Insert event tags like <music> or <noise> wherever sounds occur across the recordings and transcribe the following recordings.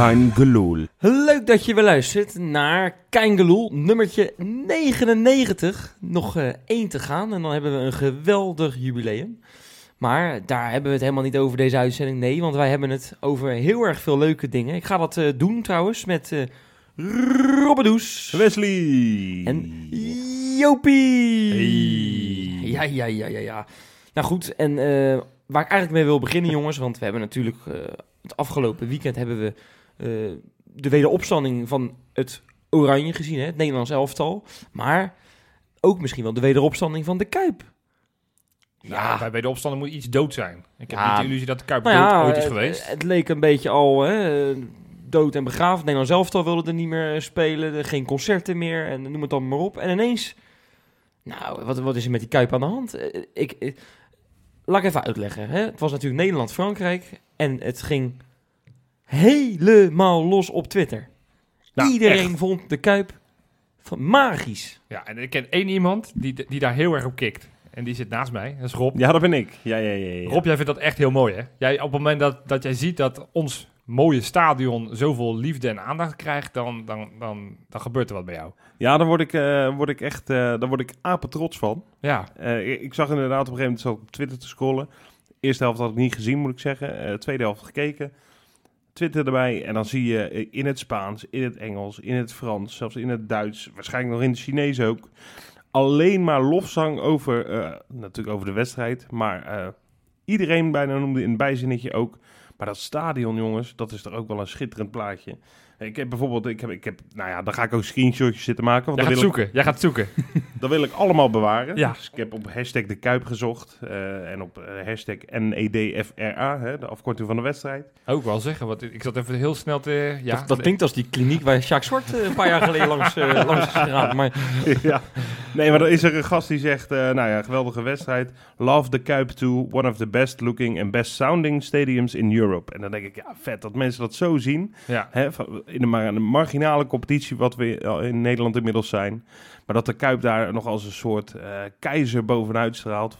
Kein Geloel. Leuk dat je weer luistert naar Keingeloel, nummertje 99. Nog eh, één te gaan en dan hebben we een geweldig jubileum. Maar daar hebben we het helemaal niet over deze uitzending. Nee, want wij hebben het over heel erg veel leuke dingen. Ik ga dat eh, doen trouwens met eh Robbedoes Wesley. en Jopie. Hey. Ja, ja, ja, ja, ja. Nou goed, en waar ik eigenlijk mee wil beginnen, <laughs> jongens, want we hebben natuurlijk het afgelopen weekend hebben we de wederopstanding van het Oranje gezien, hè, het Nederlands elftal. Maar ook misschien wel de wederopstanding van de Kuip. Ja, bij, bij de opstanden moet iets dood zijn. Ik heb Ja. niet de illusie dat de Kuip Nou dood ja, ooit is het- geweest. Het, leek een beetje al hè, dood en begraven. Het Nederlands elftal wilde er niet meer spelen, er geen concerten meer en noem het dan maar op. En ineens, nou, wat, wat is er met die Kuip aan de hand? Eh, Ik, eh, laat ik even uitleggen. Hè? Het was natuurlijk Nederland-Frankrijk en het ging helemaal los op Twitter. Nou, Iedereen vond de Kuip van magisch. Ja, en ik ken één iemand die, die daar heel erg op kikt. En die zit naast mij. Dat is Rob. Ja, dat ben ik. Ja, ja, ja. ja. Rob, jij vindt dat echt heel mooi, hè? Jij, op het moment dat, dat jij ziet dat ons mooie stadion zoveel liefde en aandacht krijgt, dan, dan, dan, dan gebeurt er wat bij jou. Ja, daar word ik, eh, word ik echt uh, daar word ik apetrots van. Ja, Uh, ik, ik zag inderdaad op een gegeven moment zo op Twitter te scrollen. Eerste helft had ik niet gezien, moet ik zeggen. Uh, tweede helft gekeken. Twitter erbij. En dan zie je eh, in het Spaans, in het Engels, in het Frans, zelfs in het Duits, waarschijnlijk nog in het Chinees ook. Alleen maar lofzang over, uh, natuurlijk over de wedstrijd. Maar uh, iedereen bijna noemde in een bijzinnetje ook. Maar dat stadion, jongens, dat is toch ook wel een schitterend plaatje. Ik heb bijvoorbeeld, ik heb, ik heb, nou ja, dan ga ik ook screenshotjes zitten maken. Want Jij dan gaat wil zoeken, ik, jij gaat zoeken. <laughs> dat wil ik allemaal bewaren. Ja. Dus ik heb op hashtag de Kuip gezocht. Uh, en op uh, hashtag NEDFRA, hè, de afkorting van de wedstrijd. Ook wel zeggen, want ik zat even heel snel te... Ja, dat, dat klinkt als die kliniek waar Jacques Zwart uh, een paar jaar geleden <laughs> langs, uh, langs is gegaan. <laughs> Maar... ja. Nee, maar er is er een gast die zegt, uh, nou ja, geweldige wedstrijd. Love the Kuip too, one of the best looking and best sounding stadiums in Europe. En dan denk ik, ja, vet dat mensen dat zo zien. Ja. Hè, in een, een marginale competitie, wat we in Nederland inmiddels zijn. Maar dat de Kuip daar nog als een soort uh, keizer bovenuit straalt.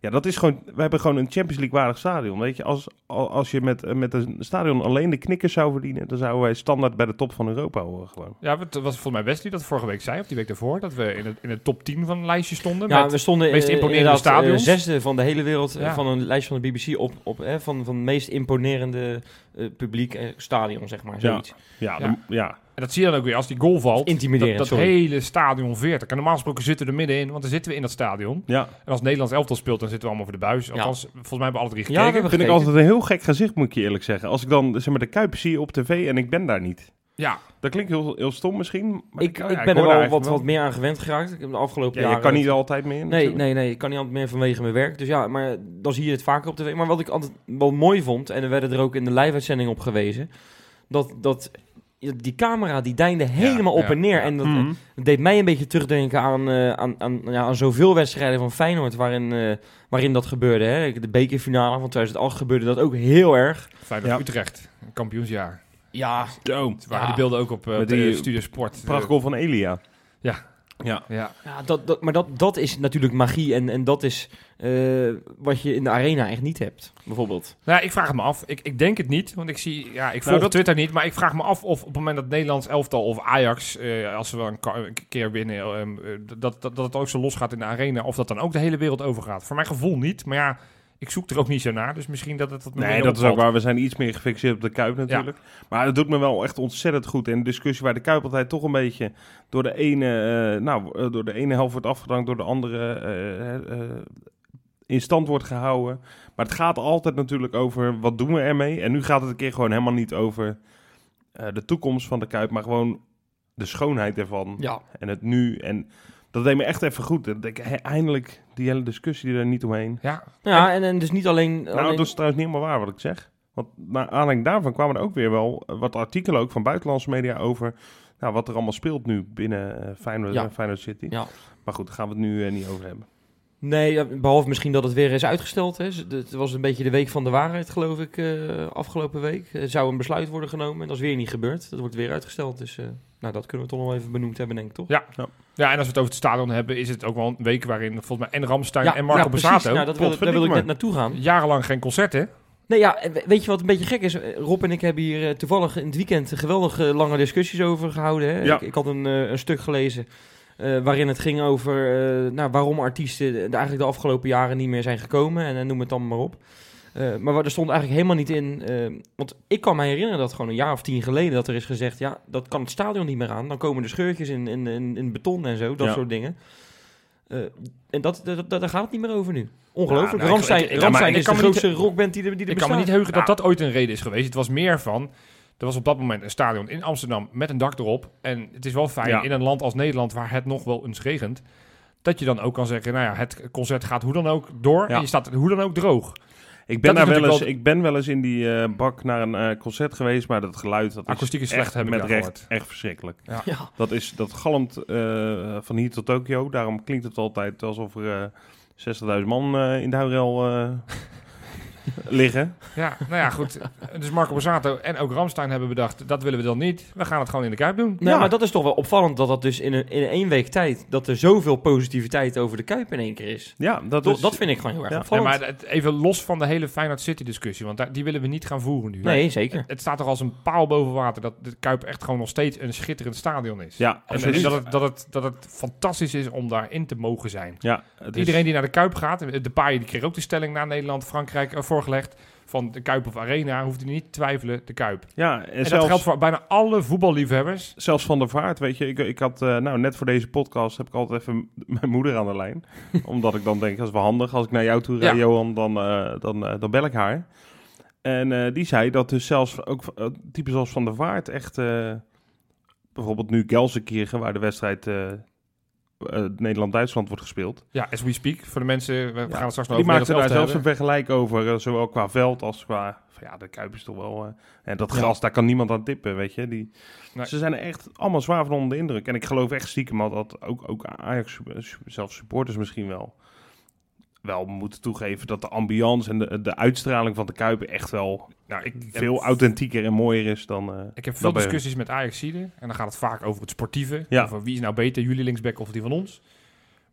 Ja, dat is gewoon. We hebben gewoon een Champions League waardig stadion. Weet je, als, als je met, met een stadion alleen de knikkers zou verdienen, dan zouden wij standaard bij de top van Europa horen. Gewoon. Ja, het was volgens mij Wesley dat vorige week zei, of die week daarvoor, dat we in, het, in de top 10 van een lijstje stonden. Ja, met we stonden meest uh, imponerende stadions. Zesde van de hele wereld Ja. van een lijst van de BBC op, op hè, van, van de meest imponerende uh, publiek uh, stadion, zeg maar. Zoiets. Ja, ja, ja. ja. En dat zie je dan ook weer als die goal valt. Intimiderend, Dat, dat sorry. hele stadion veert. En normaal gesproken zitten we er middenin, want dan zitten we in dat stadion. Ja. En als Nederlands elftal speelt, dan zitten we allemaal voor de buis. Althans, volgens mij hebben we alle drie gekeken. Ja, dat vind gekeken. ik altijd een heel gek gezicht, moet ik je eerlijk zeggen. Als ik dan zeg maar, de Kuip zie op tv en ik ben daar niet. Ja. Dat klinkt heel, heel stom misschien. Maar Ik, ja, ik ben er wel wat, wat meer aan gewend geraakt. Ik heb de afgelopen Ja, jaren... je kan niet altijd meer. Nee, natuurlijk. nee, nee. Ik kan niet altijd meer vanwege mijn werk. Dus ja, maar dan zie je het vaker op tv. Maar wat ik altijd wel mooi vond, en er werden er ook in de live-uitzending op gewezen, dat, dat die camera die deinde helemaal op ja, en neer. ja. En dat, Mhm. dat deed mij een beetje terugdenken aan, uh, aan, aan, ja, aan zoveel wedstrijden van Feyenoord waarin, uh, waarin dat gebeurde. Hè. De bekerfinale van 2008 gebeurde dat ook heel erg. Feyenoord Ja. Utrecht, een kampioensjaar. Ja, waren die beelden ook op uh, Met die Studio Sport. Prachtgoal van Elia. Ja. Ja. Ja. ja dat, dat, maar dat, dat is natuurlijk magie en, en dat is uh, wat je in de arena echt niet hebt, bijvoorbeeld. Nou, ik vraag het me af. Ik, ik denk het niet, want ik zie, ja, ik volg Nou, dat- Twitter niet, maar ik vraag me af of op het moment dat Nederlands elftal of Ajax, eh, als ze wel een, keer winnen, ehm, eh, dat, dat, dat het ook zo losgaat in de arena, of dat dan ook de hele wereld overgaat. Voor mijn gevoel niet, maar ja, ik zoek er ook niet zo naar, dus misschien dat het wat Nee, dat is ook waar. We zijn iets meer gefixeerd op de Kuip natuurlijk. Maar het doet me wel echt ontzettend goed. En de discussie waar de Kuip altijd toch een beetje door de ene, eh, nou, eh, door de ene helft wordt afgedankt, door de andere eh, in stand wordt gehouden. Maar het gaat altijd natuurlijk over wat doen we ermee. En nu gaat het een keer gewoon helemaal niet over de toekomst van de Kuip, maar gewoon de schoonheid ervan. Ja. En het nu. En dat deed me echt even goed. En ik, he- eindelijk die hele discussie er niet omheen. Ja, Ja, en, en dus niet alleen... Nou, alleen dat is trouwens niet helemaal waar wat ik zeg. Want naar aanleiding daarvan kwamen er ook weer wel eh, wat artikelen ook van buitenlandse media over nou, wat er allemaal speelt nu binnen eh, Feyenoord, Ja. Feyenoord City. Ja. Maar goed, daar gaan we het nu eh, niet over hebben. Nee, ja, behalve misschien dat het weer is uitgesteld. Hè. Het was een beetje de week van de waarheid, geloof ik, eh, afgelopen week. Er zou een besluit worden genomen en dat is weer niet gebeurd. Dat wordt weer uitgesteld, dus eh, nou, dat kunnen we toch nog even benoemd hebben, denk ik, toch? Ja. ja, en als we het over het stadion hebben, is het ook wel een week waarin volgens mij en Ramstein en Marco ja, precies. Borsato Nou, dat wil, daar wil ik net naartoe gaan. jarenlang geen concerten. Nee, ja, we- weet je wat een beetje gek is? Eh, Rob en ik hebben hier eh, toevallig in het weekend geweldige lange discussies over gehouden. Hè? Ja. Ik, ik had een, eh, een stuk gelezen eh, waarin het ging over eh, nou, waarom artiesten de- eigenlijk de afgelopen jaren niet meer zijn gekomen. En, eh, noem het dan maar op. Maar waar- er stond eigenlijk helemaal niet in. want ik kan me herinneren dat gewoon een jaar of tien geleden dat er is gezegd: ja, dat kan het stadion niet meer aan. Dan komen er scheurtjes in, in, in, in beton en zo, dat Ja. soort dingen. En dat, dat, dat, daar gaat het niet meer over nu. Ongelooflijk. Ja, nou, Ramstein, ik- ik- Ramstein ik is de niet- grootste rockband die er, die er Ik kan me niet heugen dat dat ooit een reden is geweest. Het was meer van... Er was op dat moment een stadion in Amsterdam met een dak erop. En het is wel fijn Ja. in een land als Nederland waar het nog wel eens regent. Dat je dan ook kan zeggen, nou ja, het concert gaat hoe dan ook door. Ja. En je staat hoe dan ook droog. Ik ben, Dat daar wel eens, ik ben wel eens in die eh, bak naar een eh, concert geweest, maar dat geluid dat Akoestiek is is slecht, echt met recht gehoord. echt verschrikkelijk. Ja. Dat, is, dat galmt eh, van hier tot Tokio. Daarom klinkt het altijd alsof er eh 60.000 man eh, in de houtrel eh, liggen. Ja, nou ja, goed. Dus Marco Borsato en ook Ramstein hebben bedacht, dat willen we dan niet. We gaan het gewoon in de Kuip doen. Nou, Ja. maar dat is toch wel opvallend dat dat dus in een, in één week tijd, dat er zoveel positiviteit over de Kuip in één keer is. Ja, dat Dat, is... dat vind ik gewoon heel erg Ja. Ja, opvallend. maar het- even los van de hele Feyenoord City discussie, want daar, die willen we niet gaan voeren nu. nee, zeker. Het, het staat toch als een paal boven water dat de Kuip echt gewoon nog steeds een schitterend stadion is. Ja, En, dat, het, dat, het, dat het fantastisch is om daarin te mogen zijn. ja, is- Iedereen die naar de Kuip gaat, de paai die kreeg ook de stelling naar Nederland, Frankrijk eh, voorgelegd. Van de Kuip of Arena, hoeft hij niet te twijfelen, de Kuip. Ja, en, En zelfs, dat geldt voor bijna alle voetballiefhebbers. zelfs Van der Vaart, weet je. Ik, ik had, eh, nou, net voor deze podcast heb ik altijd even mijn moeder aan de lijn. <laughs> omdat ik dan denk, dat is wel handig. Als ik naar jou toe rijd, Ja. Johan, dan, eh, dan, eh, dan bel ik haar. En die zei dat dus zelfs ook types als Van der Vaart echt... bijvoorbeeld nu Gelsenkirchen, waar de wedstrijd eh, Nederland-Duitsland wordt gespeeld. Ja, as we speak. Voor de mensen, we gaan het straks nog Die maakte daar zelfs een vergelijk over, eh, zowel qua veld als qua... van Ja, de Kuip is toch wel... eh, en dat Ja. gras, daar kan niemand aan tippen, weet je. Die, Nee. Ze zijn er echt allemaal zwaar van onder de indruk. En ik geloof echt stiekem al dat ook, ook Ajax, zelfs supporters misschien wel... wel moeten toegeven dat de ambiance en de, de uitstraling van de Kuip echt wel. Nou, ik, veel heb, authentieker en mooier is dan... eh, ik heb veel discussies met Ajax-Zieden. En dan gaat het vaak over het sportieve. Ja. Over wie is nou beter, jullie linksback of die van ons.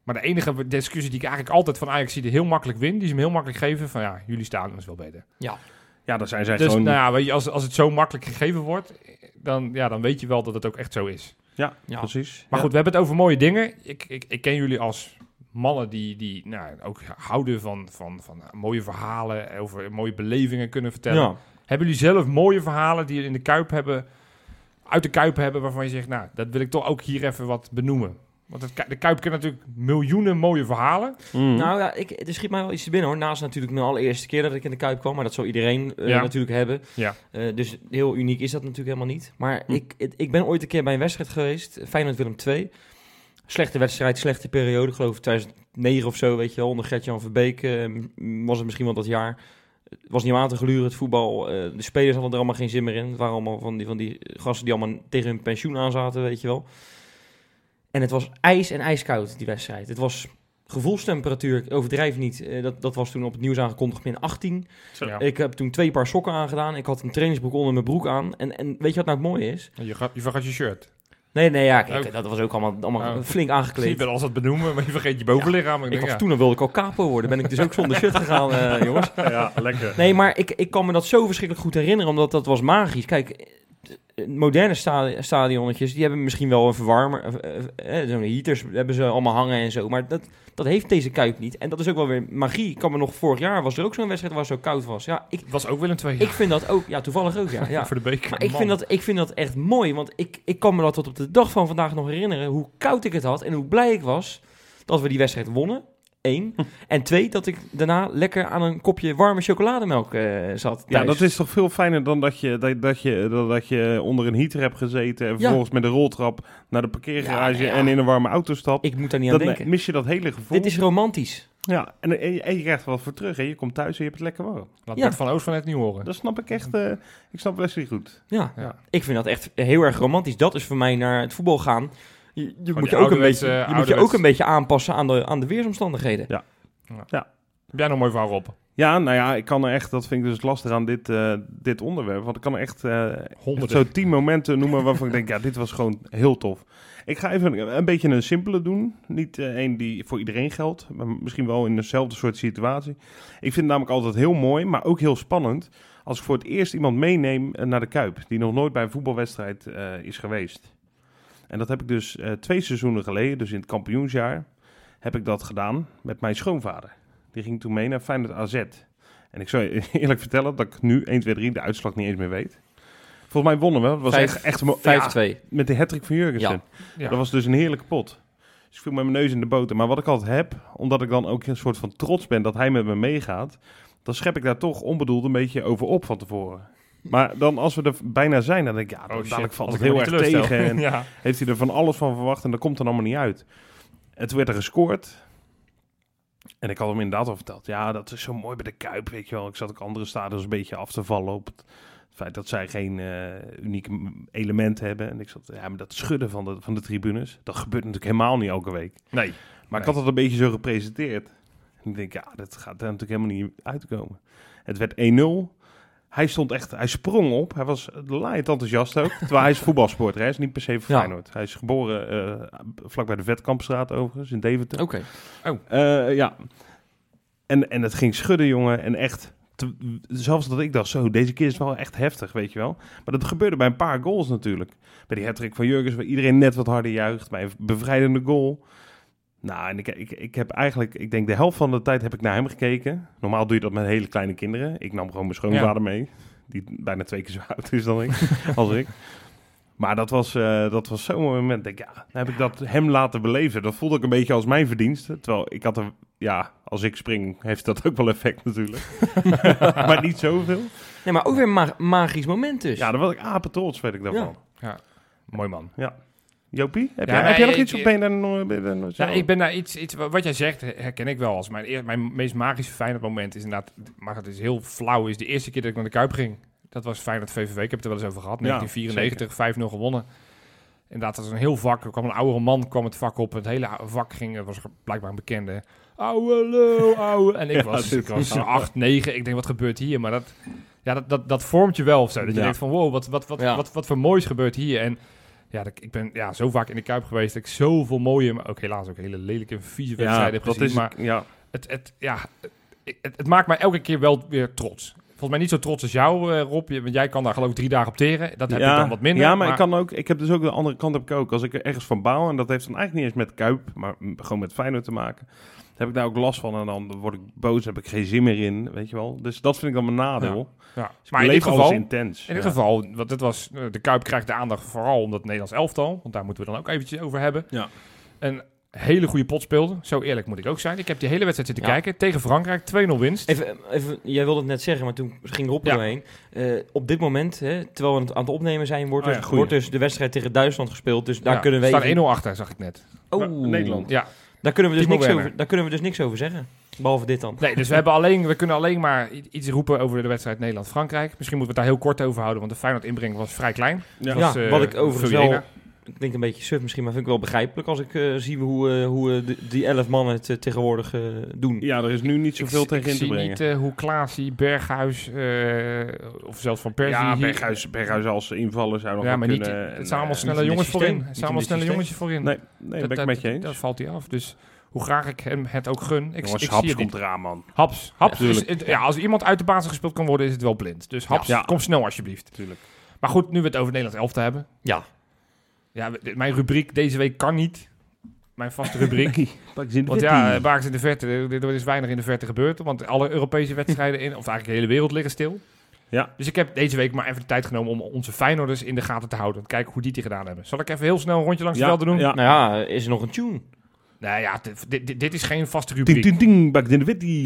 Maar de enige discussie die ik eigenlijk altijd van Ajax-Zieden heel makkelijk win, die ze me heel makkelijk geven, van ja, jullie staan is wel beter. Ja, dan zijn zij Dus gewoon... nou ja, weet je, als, als het zo makkelijk gegeven wordt, dan, ja, dan weet je wel dat het ook echt zo is. ja, Ja. precies. Maar Ja. goed, we hebben het over mooie dingen. Ik, ik, ik ken jullie als mannen die, die nou, ook houden van, van, van mooie verhalen, over mooie belevingen kunnen vertellen. Ja. Hebben jullie zelf mooie verhalen die je in de Kuip hebben, uit de Kuip hebben, waarvan je zegt, nou, dat wil ik toch ook hier even wat benoemen? Want het, de Kuip kent natuurlijk miljoenen mooie verhalen. Mm. Nou ja, ik, er schiet mij wel iets te binnen hoor. Naast natuurlijk mijn allereerste keer dat ik in de Kuip kwam. Maar dat zal iedereen eh, Ja. natuurlijk hebben. Ja. Eh, dus heel uniek is dat natuurlijk helemaal niet. Maar Hm. ik, ik ben ooit een keer bij een wedstrijd geweest. Feyenoord-Willem 2. Slechte wedstrijd, slechte periode. Ik geloof 2009 of zo, weet je wel. Onder Gert-Jan Verbeek eh, was het misschien wel dat jaar. Het was niet om aan te gluren, het voetbal. eh, de spelers hadden er allemaal geen zin meer in. Het waren allemaal van die, van die gasten die allemaal tegen hun pensioen aan zaten, weet je wel. En het was ijs en ijskoud, die wedstrijd. Het was gevoelstemperatuur, ik overdrijf niet. eh, dat, dat was toen op het nieuws aangekondigd min 18. Ja. Ik heb toen twee paar sokken aangedaan. Ik had een trainingsbroek onder mijn broek aan. En, en weet je wat nou het mooie is? Je, gaat, je vergat je shirt. Nee, nee, ja, kijk, Ook. dat was ook allemaal, allemaal Oh. flink Je aangekleed. wil alles wat benoemen, maar je vergeet je bovenlichaam. Ik denk, was, ja. Toen wilde ik al capo worden. Ben ik dus ook zonder shirt gegaan, eh, <laughs> jongens. ja, lekker. Nee, maar ik, ik kan me dat zo verschrikkelijk goed herinneren, omdat dat was magisch. Kijk, moderne sta stadionnetjes, die hebben misschien wel een verwarmer, eh, eh, eh, zo'n heaters hebben ze allemaal hangen en zo, maar dat, dat heeft deze Kuip niet. En dat is ook wel weer magie. Ik kan me nog, vorig jaar was er ook zo'n wedstrijd waar het zo koud was. Ja, ik, was ook wel een twee. ik vind dat ook, ja, toevallig ook, ja. ja. <laughs> voor de beker. Maar ik Man. vind, dat, ik vind dat echt mooi, want ik, ik kan me dat tot op de dag van vandaag nog herinneren, hoe koud ik het had en hoe blij ik was dat we die wedstrijd wonnen. Eén. En twee, dat ik daarna lekker aan een kopje warme chocolademelk eh, zat. Ja, dat is toch veel fijner dan dat je, dat, dat je, dat, dat je onder een heater hebt gezeten en Ja. vervolgens met een roltrap naar de parkeergarage Ja, ja. en in een warme auto stapt. Ik moet daar niet aan Dan denken. mis je dat hele gevoel. Dit is romantisch. Ja, en, en, je- en je krijgt er wat voor terug. Hè. Je komt thuis en je hebt het lekker warm. Laat Ja. Bert van Oost van het niet horen. Dat snap ik echt. eh, ik snap Wesley goed. Ja. Ja. ik vind dat echt heel erg romantisch. Dat is voor mij naar het voetbal gaan. Je, je, moet, je, ook een beetje, je moet je ook een beetje aanpassen aan de, aan de weersomstandigheden. Ja. Heb jij nog mooi verhaal, Rob? Ja, nou ja, ik kan er echt, dat vind ik dus lastig aan dit, eh, dit onderwerp. Want ik kan er echt, eh, echt zo tien momenten noemen waarvan ik denk, ja, dit was gewoon heel tof. Ik ga even een beetje een simpele doen. Niet eh, een die voor iedereen geldt, maar misschien wel in dezelfde soort situatie. Ik vind het namelijk altijd heel mooi, maar ook heel spannend... als ik voor het eerst iemand meeneem naar de Kuip... die nog nooit bij een voetbalwedstrijd eh, is geweest. En dat heb ik dus eh, twee seizoenen geleden, dus in het kampioensjaar... heb ik dat gedaan met mijn schoonvader. Die ging toen mee naar Feyenoord AZ. En ik zou je <laughs> eerlijk vertellen dat ik nu 1, 2, 3 de uitslag niet eens meer weet. Volgens mij wonnen we. Het was Vijf- echt, echt een mo- ja, 5-2. met de hattrick van Jurgensen. Ja. Dat was dus een heerlijke pot. Dus ik viel met mijn neus in de boter. Maar wat ik altijd heb, omdat ik dan ook een soort van trots ben dat hij met me meegaat, dan schep ik daar toch onbedoeld een beetje over op van tevoren. Maar dan als we er bijna zijn, dan denk ik, ja, dan Oh dadelijk valt het heel erg tegen. En <laughs> ja. heeft hij er van alles van verwacht en dat komt dan allemaal niet uit. En toen werd er gescoord. En ik had hem inderdaad al verteld. Ja, dat is zo mooi bij de Kuip, weet je wel. Ik zat ook andere stadions een beetje af te vallen op het feit dat zij geen eh unieke m- element hebben. En ik zat, ja, maar dat schudden van de, van de tribunes, dat gebeurt natuurlijk helemaal niet elke week. Nee. Maar ik had dat een beetje zo gepresenteerd. En ik denk, ja, dat gaat er natuurlijk helemaal niet uitkomen. Het werd 1-0. Hij stond echt, hij sprong op. Hij was laaiend enthousiast ook. Terwijl hij is voetbalsporter, hij is niet per se voor Ja. Feyenoord. Hij is geboren eh vlakbij de Vetkampstraat overigens, in Deventer. Oké. Eh, ja. En, en het ging schudden, jongen. En echt, te- zelfs dat ik dacht, zo, deze keer is het wel echt heftig, weet je wel. Maar dat gebeurde bij een paar goals natuurlijk. Bij die hattrick van Jurgens, waar iedereen net wat harder juicht. Bij een bevrijdende goal. Nou, en ik, ik, ik heb eigenlijk, ik denk de helft van de tijd heb ik naar hem gekeken. Normaal doe je dat met hele kleine kinderen. Ik nam gewoon mijn schoonvader mee. Die bijna twee keer zo <laughs> oud is dan ik, als ik. Maar dat was, eh, dat was zo'n moment. Denk, ik, ja, dan heb ik dat hem laten beleven. Dat voelde ik een beetje als mijn verdienste. Terwijl ik had er, ja, als ik spring, heeft dat ook wel effect natuurlijk. <laughs> maar niet zoveel. Nee, maar ook weer een ma- magisch moment dus. Ja, dan was ik apen trots, weet ik daarvan. Mooi man. Jopie, heb, Ja, jij, maar heb jij nog ik- iets op en no- ben je daar nog zo- Ja, ik ben daar iets, iets, wat jij zegt, herken ik wel als mijn, eer- mijn meest magische fijne moment is inderdaad, maar het is heel flauw, is de eerste keer dat ik naar de Kuip ging. Dat was Feyenoord VVV, ik heb het er wel eens over gehad. Ja, 1994, 5-0 gewonnen. Inderdaad, dat was een heel vak. Er kwam een oudere man kwam het vak op. Het hele vak ging, het was blijkbaar een bekende. Oude lul, oude. En ik Ja, was, ik was was- 8, 9. Ik denk, wat gebeurt hier? Maar dat, ja, dat, dat, dat vormt je wel of zo. Dat je Ja. denkt van, wow, wat, wat, wat, Ja. wat, wat voor moois gebeurt hier? En ja, ik ben ja, zo vaak in de Kuip geweest dat ik zoveel mooie, maar ook helaas ook hele lelijke en vieze ja, wedstrijden heb gezien. is, maar ja, het, het, ja, het, het, maakt mij elke keer wel weer trots. Volgens mij niet zo trots als jou, eh, Rob. Want jij kan daar geloof ik drie dagen op teren. Dat heb ja, ik dan wat minder. Ja, maar, ik kan ook, ik heb dus ook de andere kant heb ik ook. Als ik er ergens van baal, en dat heeft dan eigenlijk niet eens met Kuip, maar gewoon met Feyenoord te maken. Heb ik daar ook last van en dan word ik boos, heb ik geen zin meer in, weet je wel. Dus dat vind ik dan mijn nadeel. Ja. Dus Maar in dit alles geval, intens. in dit Ja. geval, want dit was, eh, de Kuip krijgt de aandacht vooral omdat het Nederlands elftal, want daar moeten we dan ook eventjes over hebben. Ja. Een hele goede pot speelde. Zo eerlijk moet ik ook zijn. Ik heb die hele wedstrijd zitten Ja. kijken. Tegen Frankrijk, 2-0 winst. Even, even, jij wilde het net zeggen, maar toen ging Rob er Ja. doorheen. Eh, op dit moment, hè, terwijl we het aan het opnemen zijn, wordt, Oh dus, ja, goeie. wordt dus de wedstrijd tegen Duitsland gespeeld. Dus daar Ja, kunnen we staan even- 1-0 achter, zag ik net. Oh, Maar Nederland. Ja. Daar kunnen, we dus niks over, daar kunnen we dus niks over zeggen. Behalve dit dan. Nee, dus we, hebben alleen, we kunnen alleen maar iets roepen over de wedstrijd Nederland-Frankrijk. Misschien moeten we het daar heel kort over houden, want de Feyenoord inbreng was vrij klein. Ja. was, ja, eh, wat ik overigens wel... Ik denk een beetje suf misschien, maar vind ik wel begrijpelijk als ik eh, zie hoe, eh, hoe eh, die- die elf mannen het tegenwoordig doen. Ja, er is nu niet zoveel ik, tegen ik in te zie brengen. niet eh, hoe Klaasie, Berghuis eh, of zelfs Van Persie... ja, hier- Berghuis, Berghuis als invaller zou nog Ja, maar niet, kunnen. het zijn allemaal snelle jongens systeem. voorin. Het Niet zijn allemaal snelle jongens voorin. Nee, nee dat, ben ik dat- met je eens. dat valt hij af. Dus hoe graag ik hem het ook gun. Ik, Jongens, ik Haps zie komt niet. eraan, man. Haps. Haps Ja, is, tuurlijk. het- ja, als iemand uit de basis gespeeld kan worden, is het wel blind. Dus Haps, Ja. kom snel alsjeblieft. Tuurlijk. Maar goed, nu we het over Nederland 11 te hebben. Ja. Ja, mijn rubriek deze week kan niet. Mijn vaste rubriek. <laughs> Want ja, Baars in de verte, er, is weinig in de verte gebeurd. Want alle Europese wedstrijden, in, of eigenlijk de hele wereld, liggen stil. Ja. Dus ik heb deze week maar even de tijd genomen om onze Feyenoorders in de gaten te houden. Kijken hoe die het gedaan hebben. Zal ik even heel snel een rondje langs Ja, de velden doen? ja. Nou ja, is er nog een tune? Nou ja, dit, dit, dit is geen vaste Ding, rubriek. ding, ding, bak in de witty.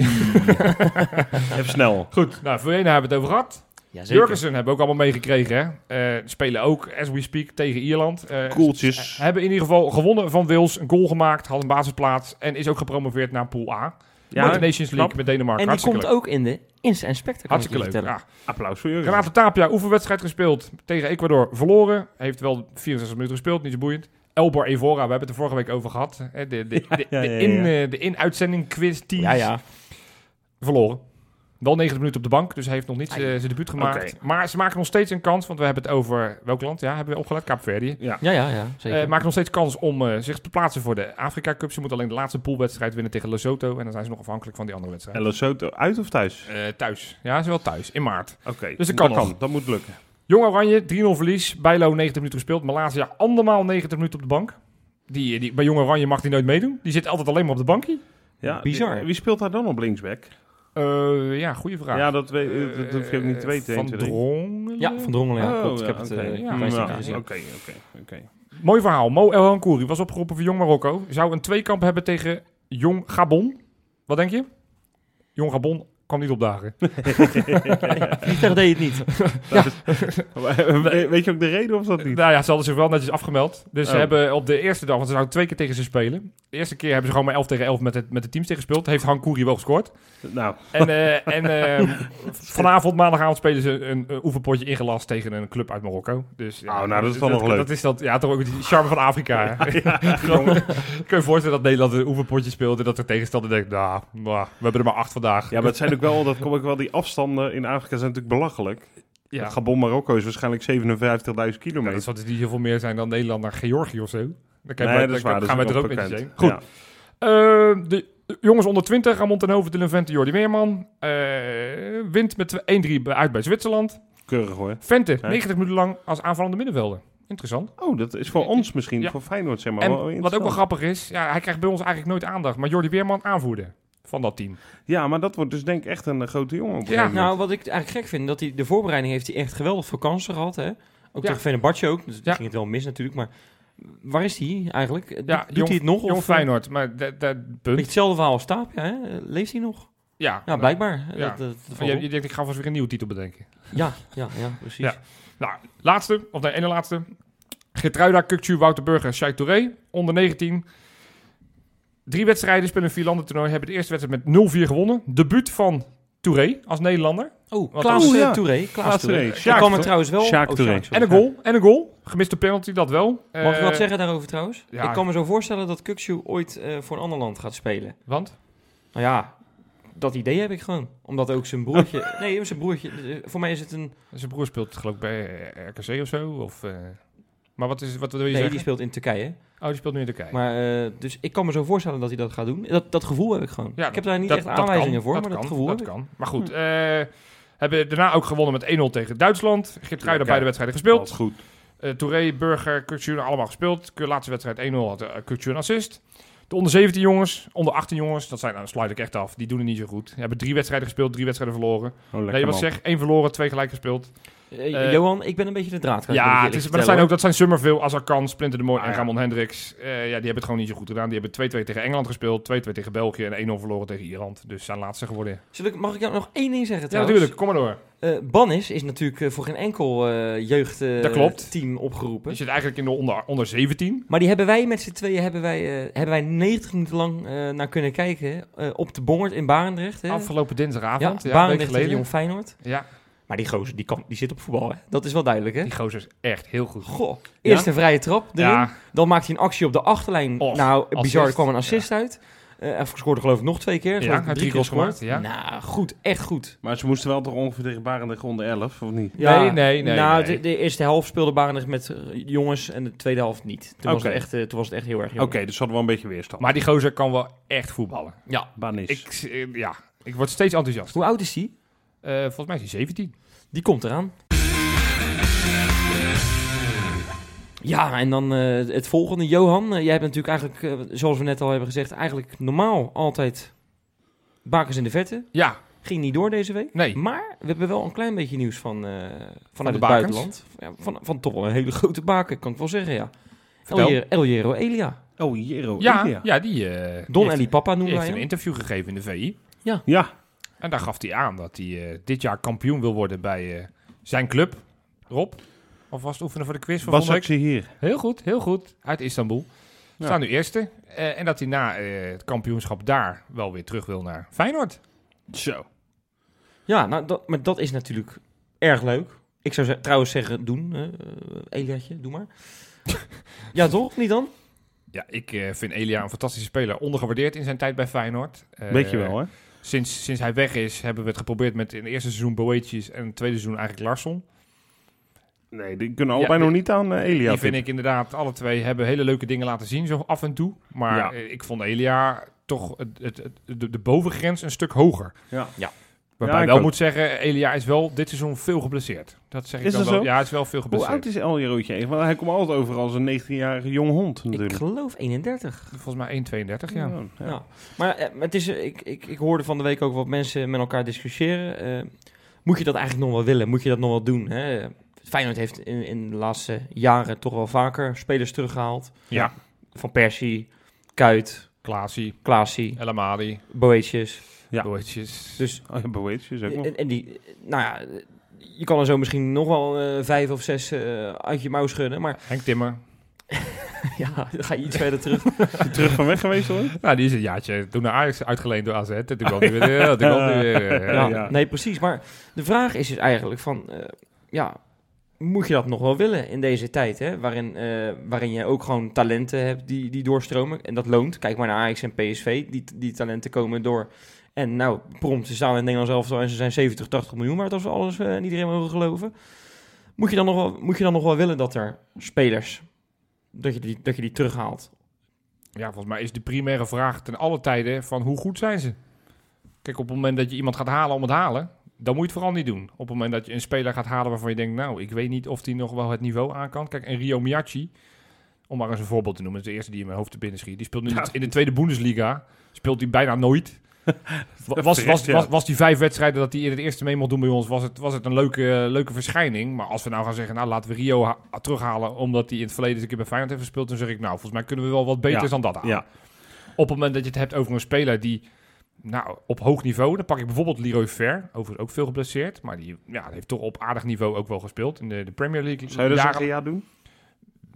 <laughs> Even snel. Goed, nou, voor hebben we het over gehad. Ja, Jurgensen hebben we ook allemaal meegekregen. hè. Eh, spelen ook, as we speak, tegen Ierland. Eh, Koeltjes. Hebben in ieder geval gewonnen van Wils, een goal gemaakt, had een basisplaats en is ook gepromoveerd naar Pool A. Ja, de Nations League knap. met Denemarken. En die Hartstikke komt leuk. ook in de Insta ik je Hartstikke leuk. Ja. Applaus voor Jurgen. Renato Tapia, oefenwedstrijd gespeeld tegen Ecuador, verloren. Heeft wel 64 minuten gespeeld, niet zo boeiend. Elbor Evora, we hebben het er vorige week over gehad. hè, De, de, de, <laughs> Ja, ja, eh, de in-uitzending quiz teams. Ja, ja. Verloren. Wel 90 minuten op de bank, dus hij heeft nog niet eh, zijn debuut gemaakt. Maar ze maken nog steeds een kans, want we hebben het over... Welk land? Ja, hebben we opgelet? Kaapverdië. Ja. Ja, ja, ja. Zeker. Eh maken nog steeds kans om eh, zich te plaatsen voor de Afrika Cup. Ze moeten alleen de laatste poolwedstrijd winnen tegen Lesotho. En dan zijn ze nog afhankelijk van die andere wedstrijd. En Lesotho uit of thuis? Eh, thuis. Ja, ze wel thuis. In maart. Oké, Dus dat kan nog. Dat moet lukken. Jong Oranje, 3-0 verlies. Bijlo 90 minuten gespeeld. Malaysia andermaal 90 minuten op de bank. Die, die, bij Jong Oranje mag hij nooit meedoen. Die zit altijd alleen maar op de bankje. Ja, Bizar. Wie, wie speelt daar dan op linksback? Eh, ja, goede vraag. Ja, dat, weet, eh, dat hoef je ook niet te weten. Van 1, 2, 3. Drongelen? ja, Van Drongelen, ja. Oh, klopt. ja, ik heb het eh, Ja, Ja, stukje Oké, gezien. oké, oké. Mooi verhaal. Mo El Hankouri was opgeroepen voor Jong Marokko. Zou een tweekamp hebben tegen Jong Gabon. Wat denk je? Jong Gabon kwam niet opdagen. <laughs> Vliegtuig deed het niet. <laughs> We- Weet je ook de reden of dat niet? Nou ja, ze hadden zich wel netjes afgemeld. Dus ze Oh. hebben op de eerste dag, want ze zouden twee keer tegen ze spelen. De eerste keer hebben ze gewoon maar 11 tegen 11 met, het, met de teams tegen gespeeld. Heeft Hankouri wel gescoord. Nou, En, eh, <laughs> en eh, vanavond, maandagavond, spelen ze een, een oefenpotje ingelast tegen een club uit Marokko. Dus, ja, Oh, nou, dat is dan nog leuk. Dat is dat, ja, toch ook die charme van Afrika. hè? Gewoon, kun je je voorstellen dat Nederland een oefenpotje speelt en dat de tegenstander denkt, nou, nou, we hebben er maar acht vandaag. ja, maar het zijn ook wel, dat kom ik wel, die afstanden in Afrika zijn natuurlijk belachelijk. Ja. Gabon, Marokko is waarschijnlijk 57.000 Ja, kilometer. dat zal dus niet heel veel meer zijn dan Nederland naar Georgië of zo. Dan nee, bij- dat is dan gaan we er ook bekend. heen. Goed. Ja. Eh, de jongens onder 20, Ramon ten Hoven, Dylan Vente, Jordi Weerman. Eh, wint met 1-3 bij- uit bij Zwitserland. Keurig hoor. Vente, Kijk. 90 minuten lang als aanvallende middenvelder. Interessant. Oh, dat is voor ons misschien, Ja. voor Feyenoord zeg maar. en wel wat ook wel grappig is, ja, hij krijgt bij ons eigenlijk nooit aandacht. Maar Jordi Weerman aanvoerder van dat team. Ja, maar dat wordt dus denk ik echt een eh, grote jongen. Ja. Nou, wat ik eigenlijk gek vind, dat hij de voorbereiding heeft hij echt geweldig veel kansen gehad. Hè? Ook Ja. tegen Fenerbahce ook. Dus Ja. ging het wel mis natuurlijk. Maar waar is hij eigenlijk? Ja, Doet- jong- hij het nog? Jong of, eh, Feyenoord, maar dat punt. hetzelfde verhaal als Tapia, hè? Leeft hij nog? Ja, Ja, blijkbaar. Ja. Dat, dat, dat Van, valt je, denkt, ik ga vast weer een nieuwe titel bedenken. ja, ja, ja, precies. Ja. Nou, laatste, of nee, ene laatste. Gertruida, Kukcu, Wouter Burger, Shai Touré. Onder 19. Drie wedstrijden spelen een vierlanden toernooi. Hebben de eerste wedstrijd met 0-4 gewonnen. Debuut van Touré als Nederlander. Oh, Klaas eh, Oeh, ja. Touré. Klaas Touré. Touré. Me toch? trouwens wel... Sjaak oh, Touré. Sjaak. En een goal. En een goal. Gemiste penalty, dat wel. Mag ik Eh, wat zeggen daarover trouwens? ja. Ik kan me zo voorstellen dat Kukcu ooit eh, voor een ander land gaat spelen. Want? Nou ja, dat idee heb ik gewoon. Omdat ook zijn broertje... <laughs> nee, zijn broertje... eh, Voor mij is het een... Zijn broer speelt geloof ik bij eh, RKC of zo. Of, eh, maar wat, is, wat wil je Nee, zeggen? die speelt in Turkije. Oh, die speelt nu in Turkije. Maar, eh, dus ik kan me zo voorstellen dat hij dat gaat doen. Dat, dat gevoel heb ik gewoon. Ja, ik heb daar niet dat- echt dat aanwijzingen kan, voor, dat maar kan, dat gevoel dat kan. Maar goed, eh, hebben daarna ook gewonnen met 1-0 tegen Duitsland. Geertruida Ja, beide wedstrijden gespeeld. Alles goed. Eh Touré, Burger, Kukcu allemaal gespeeld. De laatste wedstrijd 1-0 had uh, een assist. De onder 17 jongens, onder 18 jongens, dat zijn, nou, sluit ik echt af. Die doen het niet zo goed. Die hebben drie wedstrijden gespeeld, drie wedstrijden verloren. Oh, nee, wat man. zeg, één verloren, twee gelijk gespeeld. Eh, Eh, Johan, ik ben een beetje de draad kwijt. ja, het is, maar dat zijn, ook, dat zijn Summerville, Azarkan, Splinter de Mooi Ah, en ja. Ramon Hendricks. Eh, ja, die hebben het gewoon niet zo goed gedaan. Die hebben 2-2 tegen Engeland gespeeld, 2-2 tegen België en 1-0 verloren tegen Ierland. Dus zijn laatste geworden. ik, mag ik jou nog één ding zeggen Ja, trouwens? natuurlijk. Kom maar door. Eh, Bannis is natuurlijk voor geen enkel jeugdteam opgeroepen. Je zit eigenlijk in de onder, onder 17. Maar die hebben wij met z'n tweeën hebben wij, hebben wij 90 minuten lang naar kunnen kijken. op de Bongert in Barendrecht. Hè? Afgelopen ja, dinsdagavond. Ja, week Barendrecht tegen geleden. Jong Feyenoord. Ja, Maar die gozer, die, kan, die zit op voetbal, hè? Dat is wel duidelijk, hè? die gozer is echt heel goed. Goh, eerst een vrije trap erin. Ja, Dan maakt hij een actie op de achterlijn. Nou, bizar, er kwam een assist uit. Eh en scoorde geloof ik nog twee keer. Ja, hij drie drie goals gescoord. gemaakt, Nou, goed. Echt goed. Maar ze moesten wel toch ongeveer tegen Barendrecht onder 11, of niet? Nee, nee, nee, Nou, nee. De, de eerste helft speelde Barendrecht met eh, jongens en de tweede helft niet. Toen, was, het echt, eh, toen was het echt heel erg Oké, dus hadden we wel een beetje weerstand. maar die gozer kan wel echt voetballen. Ja. Banis. Ik, ja, ik word steeds enthousiast. Hoe oud is die? Eh, volgens mij is hij 17. Die komt eraan. Ja, en dan eh, het volgende. Johan, eh, jij hebt natuurlijk eigenlijk, zoals we net al hebben gezegd, eigenlijk normaal altijd bakers in de vette. Ja, Ging niet door deze week. nee. Maar we hebben wel een klein beetje nieuws van, eh, vanuit de het bakens? buitenland. Ja, van, van toch wel een hele grote baken, kan ik wel zeggen, ja. El, Jer- El Jero Elia. Oh, Jero. Ja, Elia. ja, die, eh, Don heeft, Eli Papa noemen heeft wij een hem. interview gegeven in de VI. Ja, En daar gaf hij aan dat hij eh, dit jaar kampioen wil worden bij eh, zijn club. Rob, alvast oefenen voor de quiz van was week. actie hier. Heel goed, heel goed. Uit Istanbul. Ja. Staan nu eerste. Eh, en dat hij na eh, het kampioenschap daar wel weer terug wil naar Feyenoord. Zo. Ja, nou, dat, maar dat is natuurlijk erg leuk. Ik zou ze- trouwens zeggen, doen, eh Eliatje, doe maar. <laughs> ja, toch? Niet dan? Ja, ik eh, vind Elia een fantastische speler. Ondergewaardeerd in zijn tijd bij Feyenoord. Eh, Weet je wel, hè? Sinds, sinds hij weg is, hebben we het geprobeerd met in het eerste seizoen Boetjes en in het tweede seizoen eigenlijk Larsson. Nee, die kunnen allebei Ja, nog niet aan eh, Elia. Die vind ik inderdaad, alle twee hebben hele leuke dingen laten zien, zo af en toe. Maar Ja. eh, ik vond Elia toch het, het, het- de, de bovengrens een stuk hoger. Ja. Ja. Waarbij Ja, ik ik wel ook. moet zeggen, Elia is wel dit seizoen veel geblesseerd. Dat zeg ik Is dan dat wel. zo? Ja, hij is wel veel Hoe geblesseerd. oud is El Jerootje? Want hij komt altijd over als een 19-jarige jonge hond Ik natuurlijk. geloof 31. Volgens mij 1,32, ja. ja. Ja. Maar eh, maar het is, eh, ik, ik, ik hoorde van de week ook wat mensen met elkaar discussiëren. Eh, moet je dat eigenlijk nog wel willen? Moet je dat nog wel doen? Hè? Feyenoord heeft in, in de laatste jaren toch wel vaker spelers teruggehaald. Ja. Van Persie, Kuit, Klaasie, Klaasie, El Amadi, Boetjes. Ja. Boetjes. Dus, <laughs> Oh ja, Boetjes ook nog. en, en die, nou ja, je kan er zo misschien nog wel eh, vijf of zes eh, uit je mouw schudden. Maar <laughs> Henk Timmer. ja, dan ga je iets verder terug. <laughs> Terug van weg geweest hoor? Nou, die is een jaartje toen naar Ajax uitgeleend door AZ. En toen kwam hij weer, ja, toen kwam hij weer. eh, Ja. Nee, precies. Maar de vraag is dus eigenlijk van... eh, ja, moet je dat nog wel willen in deze tijd? Hè? Waarin, eh, waarin je ook gewoon talenten hebt die, die doorstromen. En dat loont. Kijk maar naar Ajax en PSV. Die, die talenten komen door. En nou, prompt, ze staan in het Nederlands elftal en ze zijn 70, 80 miljoen waard als we alles eh, en iedereen mogen geloven. Moet je, dan nog wel, moet je dan nog wel willen dat er spelers, dat je die, dat je die terughaalt? Ja, volgens mij is de primaire vraag ten alle tijden van hoe goed zijn ze? Kijk, op het moment dat je iemand gaat halen om het halen, dan moet je het vooral niet doen. Op het moment dat je een speler gaat halen waarvan je denkt, nou, ik weet niet of die nog wel het niveau aan kan. Kijk, en Rio Miyachi, om maar eens een voorbeeld te noemen, is de eerste die in mijn hoofd te binnen schiet. Die speelt nu Ja. in de tweede Bundesliga, speelt hij bijna nooit. <laughs> Was, was, ja. was, was die vijf wedstrijden dat hij in het eerste mee mocht doen bij ons, was het, was het een leuke, leuke verschijning. Maar als we nou gaan zeggen, nou laten we Rio ha- terughalen omdat hij in het verleden eens een keer bij Feyenoord heeft gespeeld, dan zeg ik, nou, volgens mij kunnen we wel wat beter Ja. dan dat halen. Ja. Op het moment dat je het hebt over een speler die nou, op hoog niveau, dan pak ik bijvoorbeeld Leroy Fer, overigens ook veel geblesseerd, maar die ja, heeft toch op aardig niveau ook wel gespeeld in de, de Premier League. Zou je dat jaren. zeggen ja doen?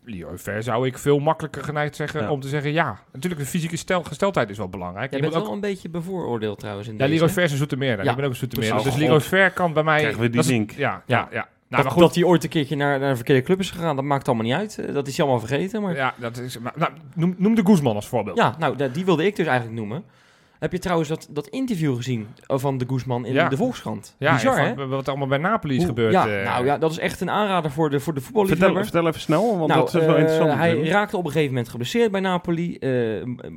Leroy Fer zou ik veel makkelijker geneigd zeggen Ja. om te zeggen ja. Natuurlijk, de fysieke stel, gesteldheid is wel belangrijk. Jij Je bent wel ook, een beetje bevooroordeeld trouwens in ja, hè? Fer is een zoetermeer. Ja, ik ben ook een zoetermeer. precies. Dus God. Fer kan bij mij... Krijgen we die is- link. Ja, Ja. ja, ja. Nou, dat, maar goed, dat hij ooit een keertje naar, naar een verkeerde club is gegaan, dat maakt allemaal niet uit. Eh, Dat is hij allemaal vergeten. Maar... Ja, ja, dat is, maar, nou, noem, noem de Guzman als voorbeeld. nou, da- die wilde ik dus eigenlijk noemen. Heb je trouwens dat, dat interview gezien van de Guzman in Ja. de Volkskrant? Ja, Bizar, van- wat er allemaal bij Napoli is Hoe- gebeurd. Ja, eh, nou ja, dat is echt een aanrader voor de, voor de Vertel, voetballiefhebber. vertel even snel, want nou, dat is wel eh, interessant. hij natuurlijk. raakte op een gegeven moment geblesseerd bij Napoli. eh,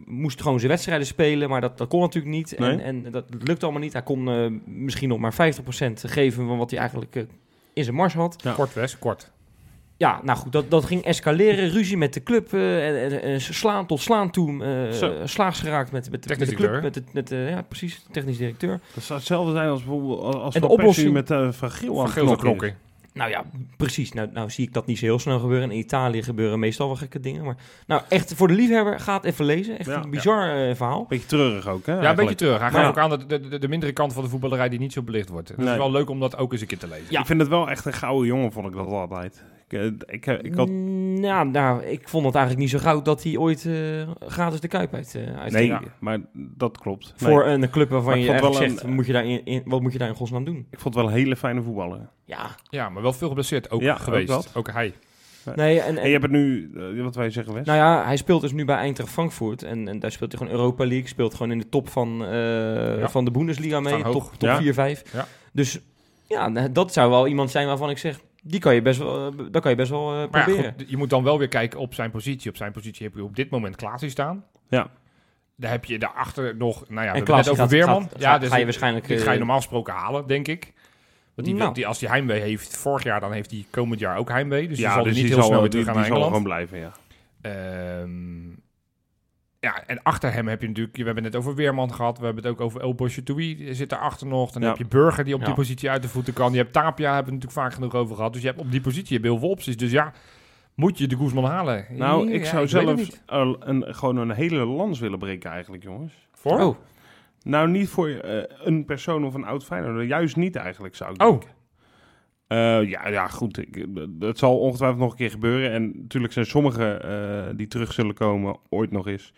moest gewoon zijn wedstrijden spelen, maar dat, dat kon natuurlijk niet. En, Nee. en dat lukte allemaal niet. Hij kon eh, misschien nog maar 50% geven van wat hij eigenlijk in zijn mars had. Ja. Kort, Wes, kort. Ja, nou goed, dat, dat ging escaleren. Ruzie met de club. eh, en, en, en slaan tot slaan toe. eh Zo. slaags geraakt met, met, met de club. directeur. Met de, met de, ja, precies, technisch directeur. Dat zou hetzelfde zijn als bijvoorbeeld als En de oplossing- met uh, Geel aan het knokken. Nou ja, precies. Nou, nou zie ik dat niet zo heel snel gebeuren. In Italië gebeuren meestal wel gekke dingen. Maar nou, echt voor de liefhebber, gaat even lezen. Echt Ja, een bizar eh, verhaal. Beetje treurig ook, hè? Ja, een beetje terug. Hij ja. ook aan de, de, de mindere kant van de voetballerij die niet zo belicht wordt. Het Nee. is wel leuk om dat ook eens een keer te lezen. Ja. Ik vind het wel echt een gouden jongen, vond ik dat altijd. Ik, eh, ik, ik, ik had... Ja, nou, ik vond het eigenlijk niet zo goud dat hij ooit eh, gratis de Kuip uit, eh uit Nee, Ja. maar dat klopt. Nee, Voor een club waarvan je wel zegt, een- moet je daar in, in- wat moet je daar in godsnaam doen? Ik vond het wel een hele fijne voetballer. Ja, Ja, maar wel veel geblesseerd ook Ja, geweest. Ook, hij. nee, en, En je hebt het nu, wat wij zeggen, Wes? Nou ja, hij speelt dus nu bij Eintracht Frankfurt. En, en daar speelt hij gewoon Europa League. Speelt gewoon in de top van, eh, van de Bundesliga mee. Top, top Ja. 4, 5. Ja. Dus ja, nou, dat zou wel iemand zijn waarvan ik zeg... Die kan je best wel, eh, dat kan je best wel eh, Maar ja, proberen. goed, je moet dan wel weer kijken op zijn positie. Op zijn positie heb je op dit moment Klaasie staan. Ja. Daar heb je daarachter nog, nou ja, we en het net gaat, over Weerman. gaat- ja, ga, dus ga je waarschijnlijk... dit eh, ga je normaal gesproken halen, denk ik. Want die, Nou. die, als hij heimwee heeft vorig jaar, dan heeft hij komend jaar ook heimwee. Dus die ja, zal dus niet die heel zal, snel weer die, terug die gaan naar zal Engeland. gewoon blijven, ja. Ehm, ja, en achter hem heb je natuurlijk... We hebben het net over Weerman gehad. We hebben het ook over El Boschetoui. Zit daarachter nog. Dan Ja. heb je Burger die op die positie uit de voeten kan. Je hebt Tapia, hebben we het natuurlijk vaak genoeg over gehad. Dus je hebt op die positie heb je heel veel opties. Dus ja, moet je de Guzman halen? Nou, ik zou zelf een, gewoon een hele lans willen breken eigenlijk, jongens. Voor? Oh, Nou, niet voor eh, een persoon of een oud Feyenoord. Juist niet eigenlijk, zou ik Oh. denken. Eh, ja, ja, goed. Ik, dat zal ongetwijfeld nog een keer gebeuren. En natuurlijk zijn sommigen eh, die terug zullen komen ooit nog eens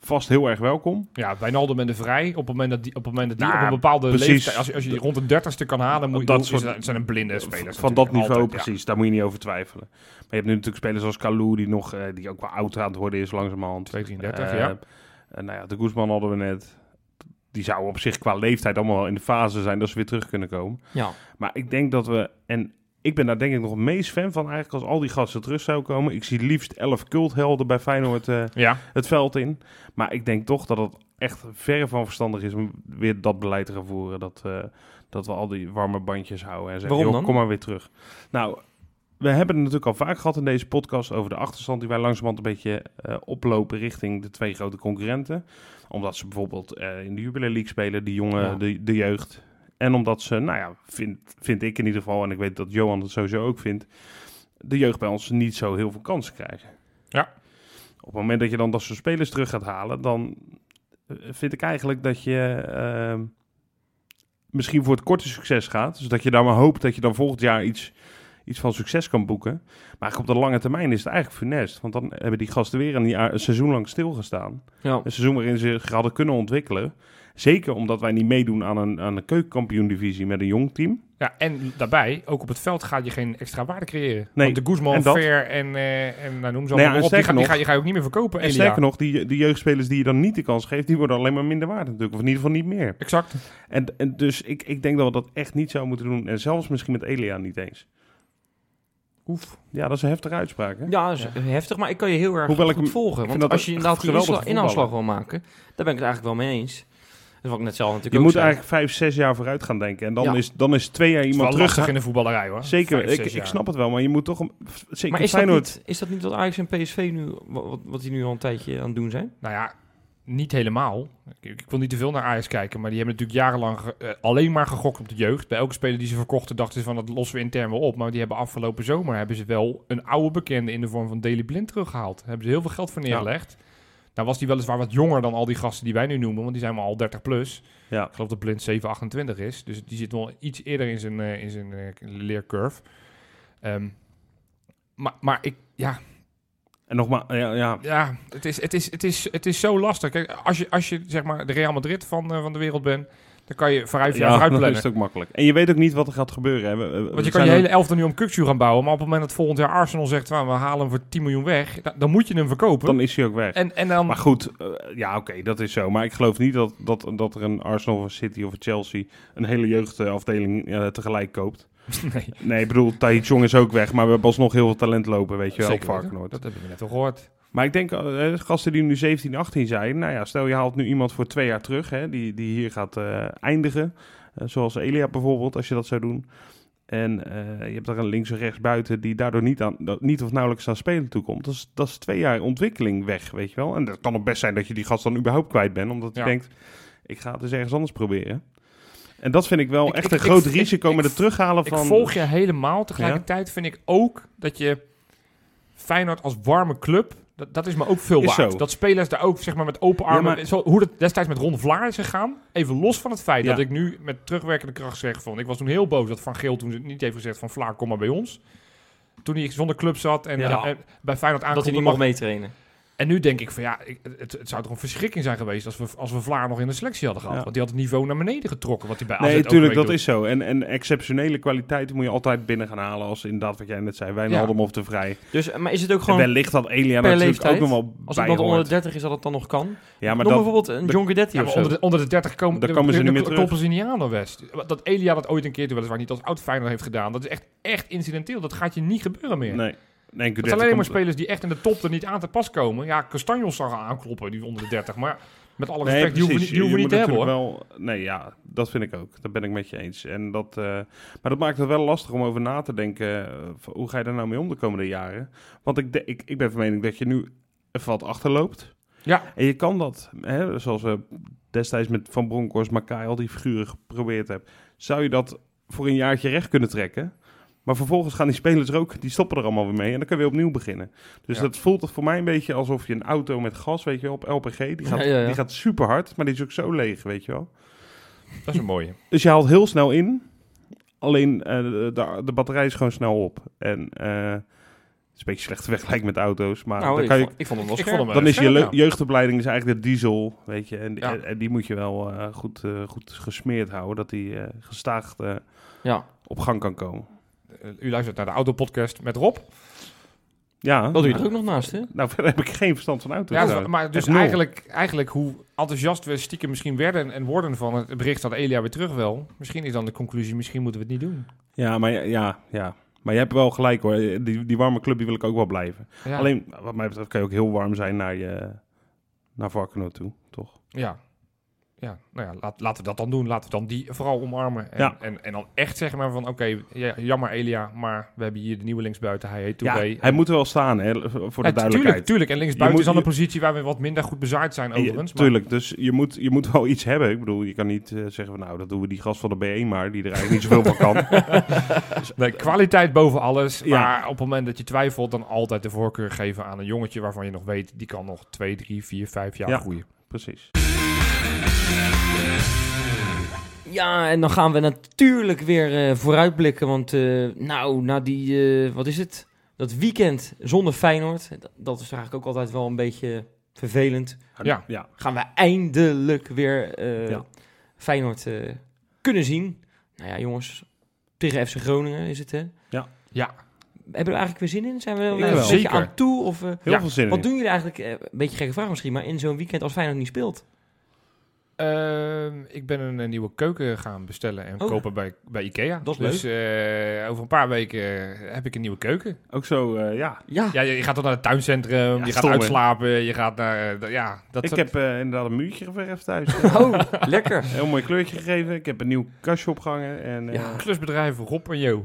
vast heel erg welkom. Ja, Wijnaldum en de Vrij. Op het moment dat die, op, het moment dat die Nou, op een bepaalde precies. leeftijd... Als, je- als je die rond de dertigste kan halen, moet je, Dat soort- zijn een blinde spelers. Van dat niveau, Altijd, ja. precies. Daar moet je niet over twijfelen. Maar je hebt nu natuurlijk spelers als Kalou, die, nog, eh, die ook wel oud aan het worden is langzamerhand. 2,33, Eh, ja. En nou ja, de Guzman hadden we net. die zouden op zich qua leeftijd allemaal wel in de fase zijn dat ze weer terug kunnen komen. Ja. Maar ik denk dat we, en ik ben daar denk ik nog het meest fan van eigenlijk als al die gasten terug zouden komen. Ik zie liefst elf culthelden bij Feyenoord eh, Ja, het veld in. Maar ik denk toch dat het echt verre van verstandig is om weer dat beleid te gaan voeren. Dat, eh, dat we al die warme bandjes houden en zeggen, joh, kom maar weer terug. Nou, we hebben het natuurlijk al vaak gehad in deze podcast over de achterstand die wij langzamerhand een beetje eh, oplopen richting de twee grote concurrenten. Omdat ze bijvoorbeeld in de Jubilee League spelen, die jongen, Ja. de, de jeugd. En omdat ze, nou ja, vind, vind ik in ieder geval, en ik weet dat Johan het sowieso ook vindt, de jeugd bij ons niet zo heel veel kansen krijgen. Ja. Op het moment dat je dan dat soort spelers terug gaat halen, dan eh, vind ik eigenlijk dat je ehm, misschien voor het korte succes gaat. Dus dat je dan maar hoopt dat je dan volgend jaar iets, iets van succes kan boeken. Maar op de lange termijn is het eigenlijk funest. Want dan hebben die gasten weer een, jaar, een seizoen lang stilgestaan. Ja. Een seizoen waarin ze zich hadden kunnen ontwikkelen. Zeker omdat wij niet meedoen aan een, aan een keukenkampioen-divisie met een jong team. ja, en daarbij, ook op het veld ga je geen extra waarde creëren. Nee, Want de Guzman, Ver en, eh en nou, noem ze Nou ja, allemaal en op, die, ga, die, ga, je ga je ook niet meer verkopen. En Elia. sterker nog, die, die jeugdspelers die je dan niet de kans geeft, die worden alleen maar minder waard natuurlijk. Of in ieder geval niet meer. Exact. En, en dus ik, ik denk dat we dat echt niet zouden moeten doen. En zelfs misschien met Elia niet eens. Oef. Ja, dat is een heftige uitspraak. Hè? Ja, dat is heftig, maar ik kan je heel erg Hoewel ik goed hem- volgen. Want als je een inderdaad die inhaalslag wil maken, daar ben ik het eigenlijk wel mee eens. Dat ik net zelf natuurlijk Je ook moet zei. eigenlijk vijf, zes jaar vooruit gaan denken. En dan, Ja. is, dan is twee jaar iemand terug. in de voetballerij hoor. Zeker, Vijf, ik, ik snap het wel. Maar je moet toch... Een, zeker Maar is dat, niet, is dat niet wat Ajax en PSV nu, wat, wat- die nu al een tijdje aan het doen zijn? Nou ja, niet helemaal. Ik, ik wil niet te veel naar Ajax kijken, maar die hebben natuurlijk jarenlang ge- eh, alleen maar gegokt op de jeugd. Bij elke speler die ze verkochten dachten ze van dat lossen we intern wel op. Maar die hebben afgelopen zomer hebben ze wel een oude bekende in de vorm van Daily Blind teruggehaald. Daar hebben ze heel veel geld voor neergelegd. Nou was die weliswaar wat jonger dan al die gasten die wij nu noemen, want die zijn maar al 30 plus. Ja. Ik geloof dat Blind 7, 28 is. Dus die zit wel iets eerder in zijn, eh, in zijn eh, leercurve. Ehm, maar, maar ik, ja, En nogmaals, ja, ja, ja, het is, het is, het is, het is zo lastig. Kijk, als je, als je zeg maar de Real Madrid van, eh, van de wereld bent, dan kan je jaar ja, vooruit dan is ook makkelijk. En je weet ook niet wat er gaat gebeuren. Hè. We- Want je kan je hele elftal nu om Kukcu gaan bouwen, maar op het moment dat volgend jaar Arsenal zegt, "Nou, we halen hem voor 10 miljoen weg, dan, dan moet je hem verkopen. Dan is hij ook weg. en, en dan, Maar goed, eh, ja, oké, dat is zo. Maar ik geloof niet dat, dat, dat er een Arsenal of een City of een Chelsea een hele jeugdafdeling eh, tegelijk koopt. <laughs> nee, Nee, ik bedoel, Tahit Jong is ook weg, maar we hebben alsnog heel veel talent lopen, weet je wel, zeker. Varkenoord. Dat hebben we net al gehoord. Maar ik denk, eh, gasten die nu 17, 18 zijn, nou ja, stel je haalt nu iemand voor twee jaar terug, hè, die, die hier gaat eh, eindigen, zoals Elia bijvoorbeeld, als je dat zou doen. En je hebt daar een links en rechts buiten die daardoor niet, aan, niet of nauwelijks aan spelen toekomt. Dat is, dat is twee jaar ontwikkeling weg, weet je wel. En dat kan ook best zijn dat je die gast dan überhaupt kwijt bent, omdat je Ja. denkt, ik ga het eens ergens anders proberen. En dat vind ik wel Ik- echt ik- een ik- groot ik- risico ik- met het terughalen Ik van... volg je helemaal. Tegelijkertijd vind ik ook dat je Feyenoord als warme club, dat, dat is me ook veel waard. Dat spelers daar ook zeg maar met open Ja, armen, maar- hoe het destijds met Ron Vlaar is gegaan, even los van het feit Ja. dat ik nu met terugwerkende kracht zeg van, ik was toen heel boos dat Van Geel toen niet heeft gezegd van Vlaar kom maar bij ons. Toen hij zonder club zat en, Ja. en- en bij Feyenoord Dat hij aankwam. niet mag- mag meetrainen. En nu denk ik van ja, het, het zou toch een verschrikking zijn geweest als we, als we Vlaar nog in de selectie hadden gehad. Ja. Want die had het niveau naar beneden getrokken wat hij bij AZ Nee, natuurlijk, dat doet. is zo. En, en exceptionele kwaliteiten moet je altijd binnen gaan halen. Als inderdaad, wat jij net zei, Wijnaldum of de Vrij. Dus, maar is het ook En gewoon, wellicht dat Elia natuurlijk leeftijd, ook nog wel als iemand onder de 30 is, dat het dan nog kan? Ja, maar Noem dat, bijvoorbeeld een John Guidetti Ja, of zo. onder, de, onder de 30 komen, Daar komen ze niet meer terug. ze niet aan dan West. Dat Elia dat ooit een keer, weliswaar niet als oud Feyenoord heeft gedaan, dat is echt, echt incidenteel. Dat gaat je niet gebeuren meer. nee. Nee, Het zijn alleen maar spelers die echt in de top er niet aan te pas komen. Ja, Castanjos zal gaan aankloppen, die onder de 30. Maar met alle Nee, respect, die hoeven, die hoeven Je niet te hebben hoor. Wel, nee, ja, dat vind ik ook. Dat ben ik met je eens. En dat, eh, maar dat maakt het wel lastig om over na te denken. eh, hoe ga je daar nou mee om de komende jaren? Want ik, de- ik, ik ben van mening dat je nu wat achterloopt. Ja, En je kan dat, hè, zoals we destijds met Van Bronckhorst, Makai, al die figuren geprobeerd hebben. Zou je dat voor een jaartje recht kunnen trekken? Maar vervolgens gaan die spelers er ook, die stoppen er allemaal weer mee en dan kun je weer opnieuw beginnen. Dus Ja. dat voelt toch voor mij een beetje alsof je een auto met gas, weet je wel, op LPG, die gaat, Ja, ja, ja. Die gaat super hard, maar die is ook zo leeg, weet je wel. dat is een mooie. Dus je haalt heel snel in, alleen eh, de, de, batterij is gewoon snel op. En eh, het is een beetje slecht vergelijking met auto's, maar nou, dan, ik, kan je, vond, ik vond hem wel Ik scherp. vond hem, dan is je Ja. jeugdopleiding is eigenlijk de diesel, weet je. En, die- Ja. en, en die moet je wel eh, goed, eh, goed gesmeerd houden, dat die eh, gestaagd eh, Ja. op gang kan komen. Eh, U luistert naar de Autopodcast met Rob. Ja. Dat doe je er ook nog naast, hè? Nou, <laughs> verder heb ik geen verstand van auto's. Ja, maar dus eigenlijk, eigenlijk hoe enthousiast we stiekem misschien werden en worden van het bericht dat Elia weer terug wil. Misschien is dan de conclusie, misschien moeten we het niet doen. Ja, maar ja, ja, ja. Maar je hebt wel gelijk hoor. Die, die warme club die wil ik ook wel blijven. Ja. Alleen, wat mij betreft kan je ook heel warm zijn naar, je, naar Varkenoord toe, toch? Ja. Ja, nou ja, laat, laten we dat dan doen. Laten we dan die vooral omarmen. En, Ja. en, en dan echt zeggen maar van, oké, ja, jammer Elia, maar we hebben hier de nieuwe linksbuiten. Hij heet Touré. Ja, hij moet wel staan, hè, voor de duidelijkheid. Tuurlijk, tuurlijk. En linksbuiten is dan een positie waar we wat minder goed bezaaid zijn overigens. maar- tuurlijk, dus je moet, je moet wel iets hebben. Ik bedoel, je kan niet eh, zeggen van nou, dat doen we die gast van de B1 maar, die er eigenlijk niet zoveel van kan. <laughs> <laughs> Nee, kwaliteit boven alles. Ja. Maar op het moment dat je twijfelt, dan altijd de voorkeur geven aan een jongetje waarvan je nog weet, die kan nog 2, 3, 4, 5 jaar Ja. groeien. Precies. Ja, en dan gaan we natuurlijk weer eh, vooruitblikken. Want eh, nou, na die, eh, wat is het? Dat weekend zonder Feyenoord. Dat, dat is eigenlijk ook altijd wel een beetje vervelend. Ja. ja. Gaan we eindelijk weer eh, Ja. Feyenoord eh, kunnen zien. Nou ja, jongens. Tegen FC Groningen is het, hè? Ja, Hebben we er eigenlijk weer zin in? Zijn we er een beetje aan toe? Of, eh, Heel Ja. veel zin in. wat doen jullie eigenlijk, een beetje gekke vraag misschien, maar in zo'n weekend als Feyenoord niet speelt? Ehm, ik ben een, nieuwe keuken gaan bestellen en Oh. kopen bij, bij Ikea. Dat is dus eh, over een paar weken eh, heb ik een nieuwe keuken. Ook zo, eh, ja. Ja, Ja, je, gaat dan naar het tuincentrum, Ja, je gaat uitslapen, je gaat naar... ja, dat Ik soort- heb inderdaad een muurtje geverfd thuis. <laughs> oh, lekker. Heel mooi kleurtje gegeven. Ik heb een nieuw kastje opgehangen. En, eh, Ja. ja. Klusbedrijf Rob en Jo.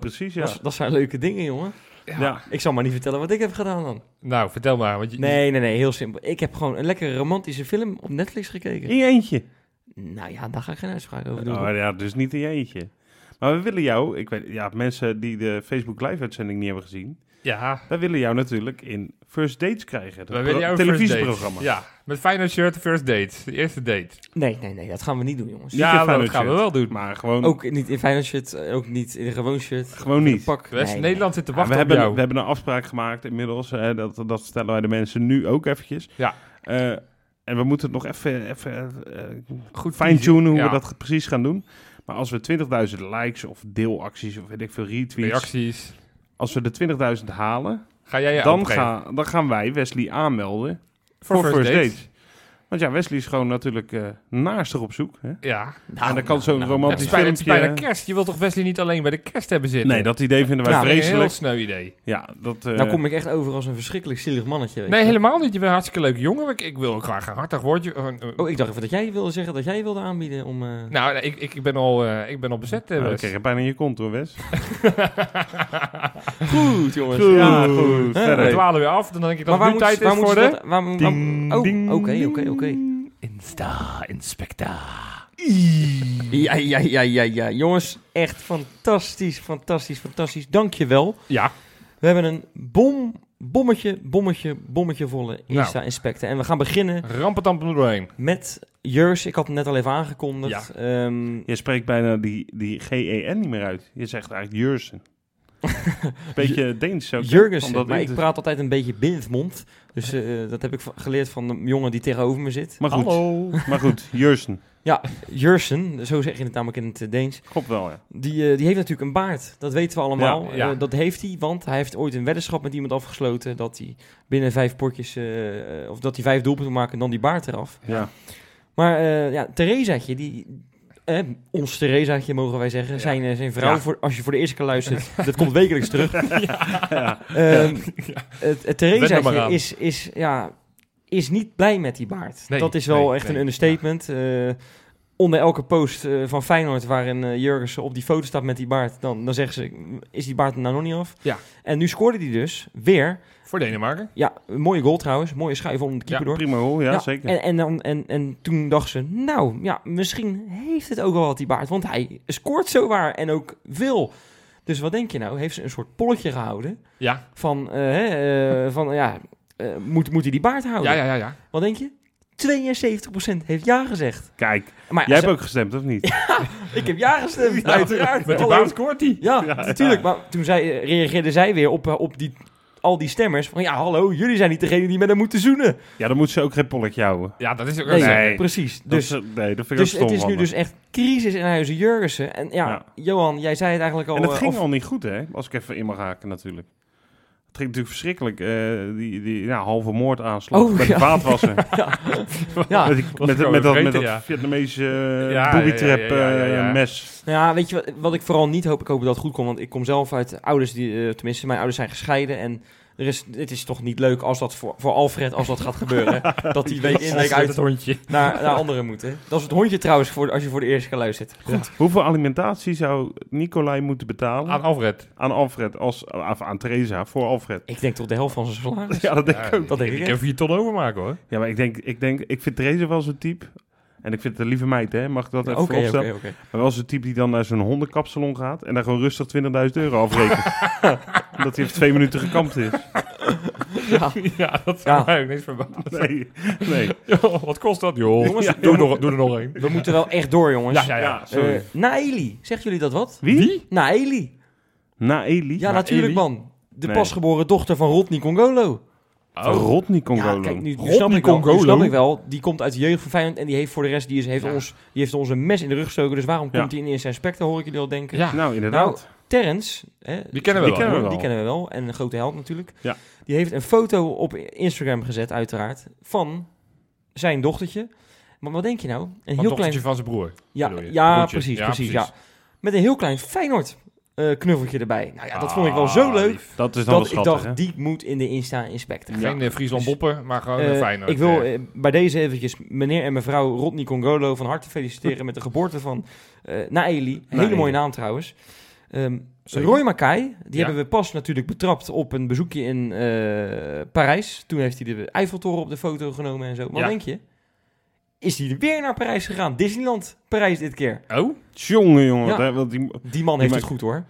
precies, ja. Dat, dat zijn leuke dingen, jongen. Ja. Ik zal maar niet vertellen wat ik heb gedaan dan. Nou, vertel maar. Want je, Nee, nee, nee, heel simpel. Ik heb gewoon een lekkere romantische film op Netflix gekeken. In je eentje. Nou ja, daar ga ik geen uitspraak over doen. Oh ja, dus niet in je eentje. Maar we willen jou, ik weet, ja, mensen die de Facebook live uitzending niet hebben gezien, Ja, wij willen jou natuurlijk in First Dates krijgen. we willen jou een televisieprogramma. first date. Ja, met Feyenoord shirt, first date. De eerste date. Nee, nee, nee, dat gaan we niet doen, jongens. Ja, dat gaan we wel doen. Maar gewoon, Ook niet in Feyenoord shirt, eh, ook niet in een gewoon shirt. gewoon niet. Pak. Nee, Nederland zit te Ja, wachten we, op hebben, jou. we hebben een afspraak gemaakt inmiddels. Hè, dat, dat stellen wij de mensen nu ook eventjes. Ja. Eh, en we moeten het nog even, even eh, Goed fine-tunen hoe Ja. we dat precies gaan doen. Maar als we 20.000 likes of deelacties of weet ik veel retweets. Reacties. Als we de 20.000 halen, Ga jij je dan, ga, dan gaan wij Wesley aanmelden voor, first, First. Dates. Want ja, Wesley is gewoon natuurlijk eh naastig op zoek. Hè? Ja. Nou, en dan kan zo'n Het romantisch is, bijna, het is filmpje... bijna kerst. Je wilt toch Wesley niet alleen bij de kerst hebben zitten? Nee, dat idee vinden wij Nou, Dat is een heel vreselijk. sneu idee. Ja, dat... eh, Nou kom ik echt over als een verschrikkelijk zielig mannetje. weet Nee, je. helemaal niet. Je bent een hartstikke leuke jongen. Ik, ik wil ook graag een hartig woordje. eh, eh, Oh, ik dacht even dat jij wilde zeggen dat jij wilde aanbieden om... eh, Nou, nee, ik, ik, ik, ben al, eh, ik ben al bezet. eh, nou, ik Wes. kreeg er bijna in je kont hoor, Wes. <laughs> Goed, jongens. Goed, Ja. goed. We dwalen weer af. Dan denk ik dat Maar het waar nu moet, tijd waar is moet voor de... dat... Waar, waar- Ding, oh, oké, oké, oké. Insta Inspecta. Ja, ja, ja, ja, ja. Jongens, echt fantastisch, fantastisch, fantastisch. Dankjewel. Ja, We hebben een bom, bommetje, bommetje, bommetje volle Insta-inspecten. En we gaan beginnen rampetamp doorheen. met Jurs. Ik had het net al even aangekondigd. Ehm, Je spreekt bijna die, die G-E-N niet meer uit. Je zegt eigenlijk Jursen. <laughs> Beetje Deens ook. Jurgensen, Omdat maar ik praat altijd een beetje binnenmond. Dus eh, dat heb ik geleerd van de jongen die tegenover me zit. Maar goed, Hallo. maar goed Jursen. Ja, Jursen, zo zeg je het namelijk in het eh, Deens. Klopt wel, ja. Die, eh, die heeft natuurlijk een baard. Dat weten we allemaal. Ja, ja. Eh, dat heeft hij, want hij heeft ooit een weddenschap met iemand afgesloten... dat hij binnen vijf potjes, of dat hij vijf doelpunten maakt en dan die baard eraf. ja. Maar eh ja, Theresaatje, die... Eh, ons Theresaatje, mogen wij zeggen. Zijn, eh, zijn vrouw, Ja. voor, als je voor de eerste keer luistert, <laughs> dat komt wekelijks terug. ja. Ehm, het, Theresaatje is, is, ja, is niet blij met die baard. Nee, dat is wel nee, echt nee, een understatement. Eh, onder elke post eh, van Feyenoord waarin Jurgensen op die foto staat met die baard, dan, dan zeggen ze, is die baard nou nog niet af? Ja. En nu scoorde hij dus weer. Voor Denemarken. Ja, een mooie goal trouwens. Mooie schuif onder de keeper Ja, door. Prima hoor, ja, zeker. En, en, dan, en, en toen dacht ze, nou ja, misschien heeft het ook wel wat die baard. Want hij scoort zo waar en ook veel. Dus wat denk je nou? Heeft ze een soort polletje gehouden Ja. van, eh, hè, eh, van ja, eh, moet, moet hij die baard houden? Ja, ja, ja, ja. Wat denk je? 72% heeft ja gezegd. Kijk, Maar jij ze- hebt ook gestemd, of niet? <laughs> ik heb ja gestemd. uiteraard. Met die Hallo. baard scoort hij. Ja, Ja, natuurlijk. Maar toen zei, reageerde zij weer op, op die, al die stemmers. Van ja, hallo, jullie zijn niet degene die met hem moeten zoenen. Ja, dan moet ze ook geen polletje houden. Ja, dat is ook Nee, Nee. precies. Dat Dus, is, nee, dat vind ik dus ook het stom is nu dus echt crisis in huizen Jurgensen. En ja, Ja. Johan, jij zei het eigenlijk al. En het eh, ging of- al niet goed, hè? Als ik even in mag haken, natuurlijk. Het ging natuurlijk verschrikkelijk. eh, die die ja, halve moordaanslag Oh, met ja. de vaatwasser. <laughs> <laughs> Ja, met, die- met, ik met, met dat, met. Vietnamese uh, Ja, booby ja, trap ja, ja, ja, ja. eh, mes. Ja, weet je wat, wat ik vooral niet hoop? Ik hoop dat het goed komt, want ik kom zelf uit ouders die, tenminste, mijn ouders zijn gescheiden en er is, het is toch niet leuk als dat voor, voor Alfred, als dat gaat gebeuren, <laughs> dat die week in, week Uit hondje. naar, naar anderen moeten. Dat is het hondje trouwens, voor, als je voor de eerste keer luistert. Goed. Hoeveel alimentatie zou Nicolai moeten betalen Aan aan, Alfred. Alfred, als, of aan Theresa, voor Alfred? Ik denk toch de helft van zijn salaris. Ja, dat denk ik ook. dat denk ik, Ik hè? kan vier ton overmaken hoor. Ja, maar ik denk, ik denk, ik vind Theresa wel zo'n type. En ik vind het een lieve meid, hè? Mag ik dat even Oké, oké, vooropstellen? oké. Maar wel zo'n type die dan naar zo'n hondenkapsalon gaat en daar gewoon rustig 20.000 euro afrekent. <laughs> Omdat hij even twee minuten gekampt is. Ja. ja, dat zou Ja. mij ook niks verbazen. Nee, <laughs> wat kost dat, joh? Jongens, Ja, doe, er nog, doe er nog één. We moeten wel echt door, jongens. Ja, ja, ja. Ja, sorry. Eh, Naeli, zeggen jullie dat wat? Wie? Naeli. Naeli? Ja, natuurlijk, man. De Nee. pasgeboren dochter van Rodney Congolo. Van Rodney Congolo. Ja, kijk, nu, nu Rodney snap ik wel, nu Congolo? snap ik wel. Die komt uit de jeugd van Feyenoord en die heeft voor de rest, die, is, heeft, Ja. ons, die heeft ons een mes in de rug gestoken. Dus waarom Ja. komt hij in eerste inspector, hoor ik jullie al denken. Ja, Nou, inderdaad. Terrence, hè, die kennen we Die wel. kennen we wel. die kennen we wel. En een grote held natuurlijk. Ja. Die heeft een foto op Instagram gezet, uiteraard, van zijn dochtertje. Maar wat denk je nou? Een heel klein... dochtertje van zijn broer. Ja, precies, Ja, precies, precies. ja. Met een heel klein Feyenoord eh, knuffeltje erbij. Nou ja, dat vond ik wel Ah, zo leuk. lief. dat is dan Dat wel ik schattig, dacht, hè? die moet in de Insta inspecten. Geen eh, Friesland Boppen, maar gewoon Eh, een Feyenoord. ik wil eh. eh, bij deze eventjes meneer en mevrouw Rodney Congolo van harte feliciteren met de geboorte van eh Naeli. Hele Naeli. mooie naam trouwens. Ehm, Zeker. Roy Mackay, die Ja. hebben we pas natuurlijk betrapt op een bezoekje in eh, Parijs. Toen heeft hij de Eiffeltoren op de foto genomen en zo. Wat Ja. denk je? Is hij weer naar Parijs gegaan? Disneyland Parijs dit keer. Oh? Jongen, jongen. Ja. die, Die man heeft maakt- het goed hoor.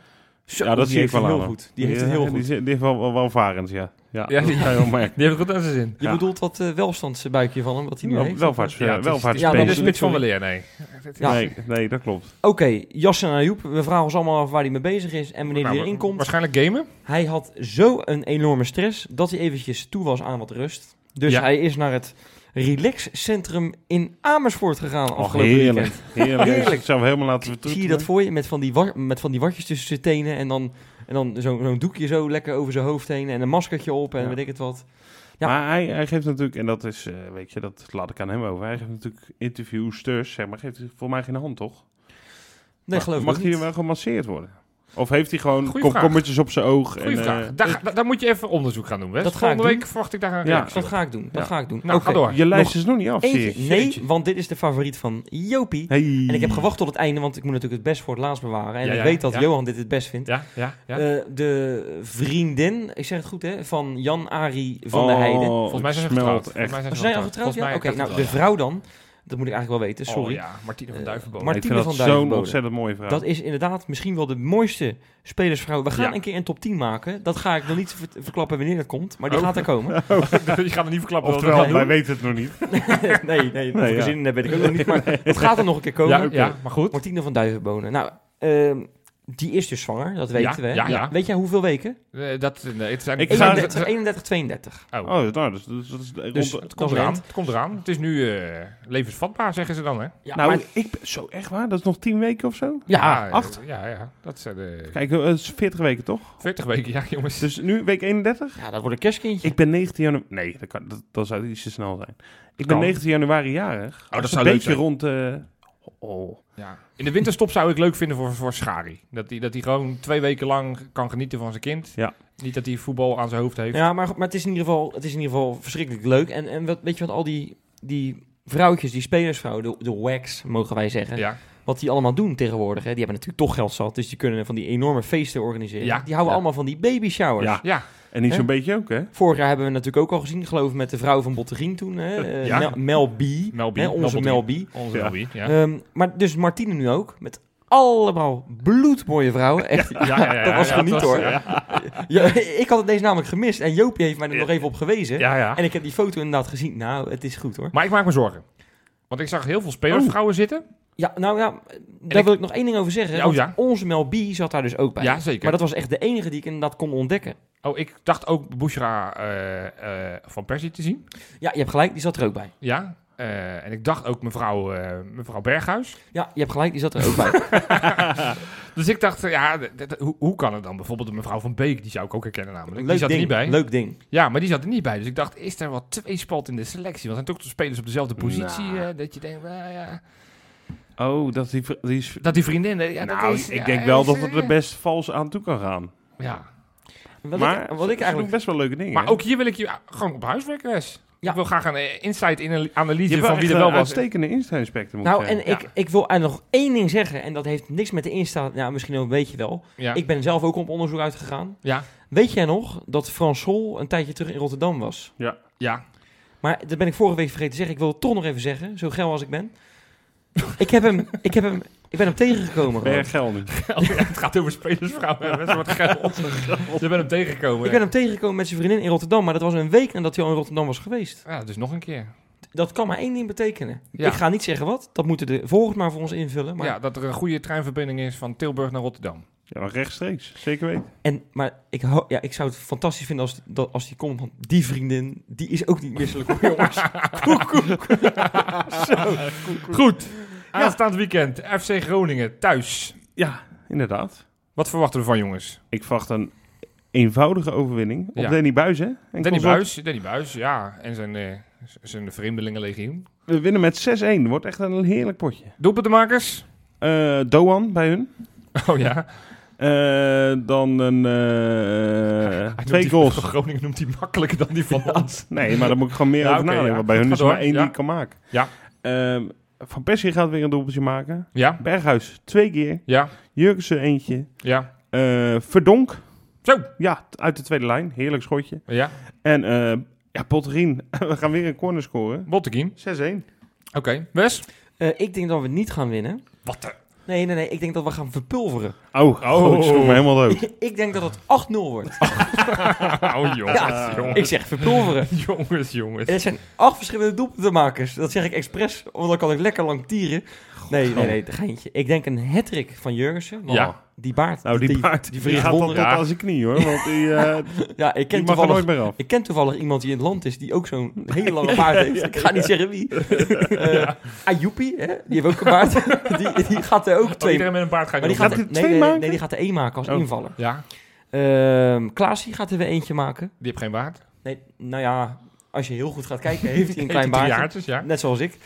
Zo, ja, dat zie ik heeft wel heel goed. Die heeft het heel Die, goed. die, heeft wel, wel welvarend, ja. Ja, Ja, dat die- ga je wel <laughs> merken. Die heeft het goed aan zijn zin. Je Ja. bedoelt dat eh welstandsbuikje van hem, wat hij nu heeft? welvaarts, Ja, is- welvaarts. ja, bedoel ik spits van. Weleer, nee. Ja. Nee, nee, dat klopt. Oké, Jasser Ayoub, we vragen ons allemaal af waar hij mee bezig is en wanneer Nou, hij erin komt. Waarschijnlijk gamen. Hij had zo een enorme stress dat hij eventjes toe was aan wat rust. Dus Ja. hij is naar het relaxcentrum in Amersfoort gegaan Och, afgelopen heerlijk. weekend. Heerlijk. <laughs> Heerlijk. Ik zou helemaal laten Zie vertroetelen. je dat voor je met van die, met van die watjes tussen zijn tenen en dan, en dan zo- zo'n doekje zo lekker over zijn hoofd heen en een maskertje op en Ja. weet ik het wat. Ja. Maar hij, hij geeft natuurlijk, en dat is, eh, weet je, dat laat ik aan hem over. Hij geeft natuurlijk interviewsters, zeg maar, geeft voor mij geen hand, toch? Nee, Maar geloof ik Mag hij wel gemasseerd worden? Of heeft hij gewoon Goeie komkommertjes op zijn oog? Goeie en, vraag. eh, daar, ga- daar moet je even onderzoek gaan doen, Wes. Dat ga ik Volgende doen. week verwacht ik daar een Ja. reactie Dat ga ik doen, dat Ja. ga ik doen. Nou, ga door. je lijst nog is nog niet af, zie Eentje, ik. nee, want dit is de favoriet van Jopie. Hey. En ik heb gewacht tot het einde, want ik moet natuurlijk het best voor het laatst bewaren. En Ja, ik ja, weet dat ja. Johan dit het best vindt. Ja, ja, ja. Eh, de vriendin, ik zeg het goed hè, van Jan-Ari van der Oh, Heijden. Volgens mij zijn ze getrouwd. Volgens mij echt. Ze zijn al getrouwd? Oké, nou de vrouw dan, dat moet ik eigenlijk wel weten, ja. sorry. Oh ja, Martine van Eh, Duivenboom. maar- ik Martine vind van dat zo'n Duivenbode. ontzettend mooie vrouw. Dat is inderdaad misschien wel de mooiste spelersvrouw. We gaan Ja. een keer een top 10 maken. Dat ga ik nog niet ver- verklappen wanneer dat komt, maar die Oh. gaat er komen. je gaat er niet verklappen. wat we Oftewel, gaan wij doen. weten het nog niet. <laughs> nee, nee, Nee, ja. zin in heb, ik ook <laughs> nog niet. Maar het gaat er nog een keer komen. Ja, maar goed. Martine van Duivenbonen. Nou, ehm, die is dus zwanger, dat weten Ja, we. hè? ja, ja. Weet jij hoeveel weken? Eh, dat, nee, het zijn Ik ga- 31, 31 32. Oh. Oh, nou, dus, dus, dat is rond Dus de- Het komt dat eraan. Het komt eraan. Het is nu eh, levensvatbaar, zeggen ze dan, hè? Ja, nou, maar- ik zo echt waar. Dat is nog tien weken of zo? ja, eh, acht. Ja, ja. Dat zijn de Kijk, dat is 40 weken toch? 40 weken, ja, jongens. Dus nu week 31? ja, dat wordt een kerstkindje. Ik ben 19 januari... Nee, dat, kan, dat, dat zou iets te snel zijn. Ik ben Kan. 19 januari jarig. dat is zou een leuk beetje zijn. rond... eh oh. Ja. In de winterstop zou ik leuk vinden voor, voor Schari. Dat hij dat hij gewoon twee weken lang kan genieten van zijn kind. Ja. Niet dat hij voetbal aan zijn hoofd heeft. Ja, maar, maar het, is in ieder geval, het is in ieder geval verschrikkelijk leuk. En, en wat, weet je wat, al die, die vrouwtjes, die spelersvrouwen, de, de wax, mogen wij zeggen. Ja. Wat die allemaal doen tegenwoordig. Hè? Die hebben natuurlijk toch geld zat, dus die kunnen van die enorme feesten organiseren. Ja, Die houden ja. allemaal van die baby showers. Ja. Ja. En niet zo'n beetje ook, hè? Vorig jaar hebben we natuurlijk ook al gezien, geloof ik, met de vrouw van Bottegien toen. Hè? <laughs> eh, Ja. Mel, Mel B. Mel B. Hè, onze Mel B. Onze Ja. Mel B, ja. Ehm, maar dus Martine nu ook, met allemaal bloedmooie vrouwen. Echt, Ja, ja, ja, <laughs> dat was ja, geniet hoor. Ja, <laughs> Ja, ik had het deze namelijk gemist en Joopie heeft mij er nog even op gewezen. ja. ja. En ik heb die foto inderdaad gezien. Nou, het is goed hoor. Maar ik maak me zorgen. Want ik zag heel veel spelersvrouwen zitten. Ja, nou ja, daar ik- wil ik nog één ding over zeggen. Oh ja. Onze Mel B zat daar dus ook bij. Ja, zeker. Maar dat was echt de enige die ik inderdaad kon ontdekken. Oh, ik dacht ook Bushra eh, eh, van Persie te zien. Ja, je hebt gelijk, die zat er ook bij. Ja. eh, en ik dacht ook mevrouw, mevrouw Berghuis. Ja, je hebt gelijk, die zat er ook bij. <laughs> Dus ik dacht, ja, hoe, hoe kan het dan? Bijvoorbeeld de mevrouw van Beek, die zou ik ook herkennen namelijk. die zat ding, er niet bij. leuk ding. Ja, maar die zat er niet bij. Dus ik dacht, is er wat tweespalt in de selectie? Want zijn toch de spelers op dezelfde positie? Nou. dat je denkt, nou ja... Oh, dat die, is... Dat die vriendinnen... Ja, nou, dat is, ik ja, denk wel is, dat het er eh, best vals aan toe kan gaan. Ja. Wat maar ik, wat ik eigenlijk... best wel leuke dingen. Maar hè? ook hier wil ik je gewoon op huiswerk, Wes. Ja. Ik wil graag een eh, insight in een je analyse van wie er wel een was. uitstekende instellingspectrum. Nou, en Ja. ik, ik wil eigenlijk nog één ding zeggen. En dat heeft niks met de Insta... Nou, misschien ook een beetje wel. Ja. Ik ben zelf ook op onderzoek uitgegaan. ja. Weet jij nog dat Frans Sol een tijdje terug in Rotterdam was? Ja. Maar dat ben ik vorige week vergeten te zeggen. Ik wil het toch nog even zeggen, zo geil als ik ben. Ik, heb hem, ik, heb hem, ik ben hem tegengekomen. nu. <laughs> Ja, het gaat over spelersvrouwen. Best wat <laughs> geld. Je bent hem tegengekomen. Ik ben hem tegengekomen met zijn vriendin in Rotterdam. Maar dat was een week nadat hij al in Rotterdam was geweest. Ja, dus nog een keer. Dat kan maar één ding betekenen. Ja. Ik ga niet zeggen wat. Dat moeten de volgers maar voor ons invullen. Maar, Ja, dat er een goede treinverbinding is van Tilburg naar Rotterdam. Ja, maar rechtstreeks. Zeker weten. en, maar ik, ja, ik zou het fantastisch vinden als, dat, als die komt. Want die vriendin, die is ook niet misselijk hoor, jongens. <laughs> Koek, koek. Zo. Goed. Aanstaand weekend. FC Groningen thuis. Ja, inderdaad. Wat verwachten we van jongens? Ik verwacht een eenvoudige overwinning op Ja. Danny Buis, hè? En Danny consort. Buis, Danny Buis, ja. En zijn, eh zijn vreemdelingenlegioen. We winnen met 6-1. Wordt echt een heerlijk potje. Doelpuntenmakers? Eh Doan bij hun. <laughs> Oh ja. Eh, dan een eh, twee die- goals. <laughs> Groningen noemt hij makkelijker dan die van ons. Nee, maar daar moet ik gewoon meer Ja, over nadenken. ja. Bij hun is er maar één ja. die ik kan maken. Ja. Ehm, van Persie gaat weer een doelpuntje maken. Ja, Berghuis twee keer. ja, Jurgensen eentje. ja. Eh, Verdonk. Zo. Ja, uit de tweede lijn. Heerlijk schotje. Ja. En eh ja, Potterien. <laughs> We gaan weer een corner scoren. 6-1. Botteguin. Oké. Wes? Eh, ik denk dat we niet gaan winnen. Wat de... Nee, nee, nee. Ik denk dat we gaan verpulveren. Oh, oh. ik schrok me helemaal dood. <laughs> ik denk dat het 8-0 wordt. <laughs> Oh jongens, Ja, jongens. ik zeg verpulveren. <laughs> Jongens, jongens. En het zijn acht verschillende doelpuntenmakers. Dat zeg ik expres, want dan kan ik lekker lang tieren. Nee, nee, nee, geintje. Ik denk een hattrick van Jurgensen. Ja. Die baard. Nou, die, die, baard, die die, gaat verwonderen. tot, aan zijn knie, hoor. Want die, eh, <laughs> Ja, ik ken, die mag er nooit toevallig, meer af. ik ken toevallig iemand die in het land is die ook zo'n <laughs> hele lange baard heeft. Ik ga niet zeggen wie. <laughs> Eh Ayoupie, hè? die heeft ook een baard. die, die gaat er ook Oh, twee... iedereen met een baard gaat maar die gaat, er- nee, twee nee, nee, maken? nee, die gaat er één maken als Oh. invaller. Ja, Ehm Klaasie gaat er weer eentje maken. die heeft geen baard. Nee, nou ja, als je heel goed gaat kijken, heeft hij een klein baardje. jaartjes, ja. Net zoals ik.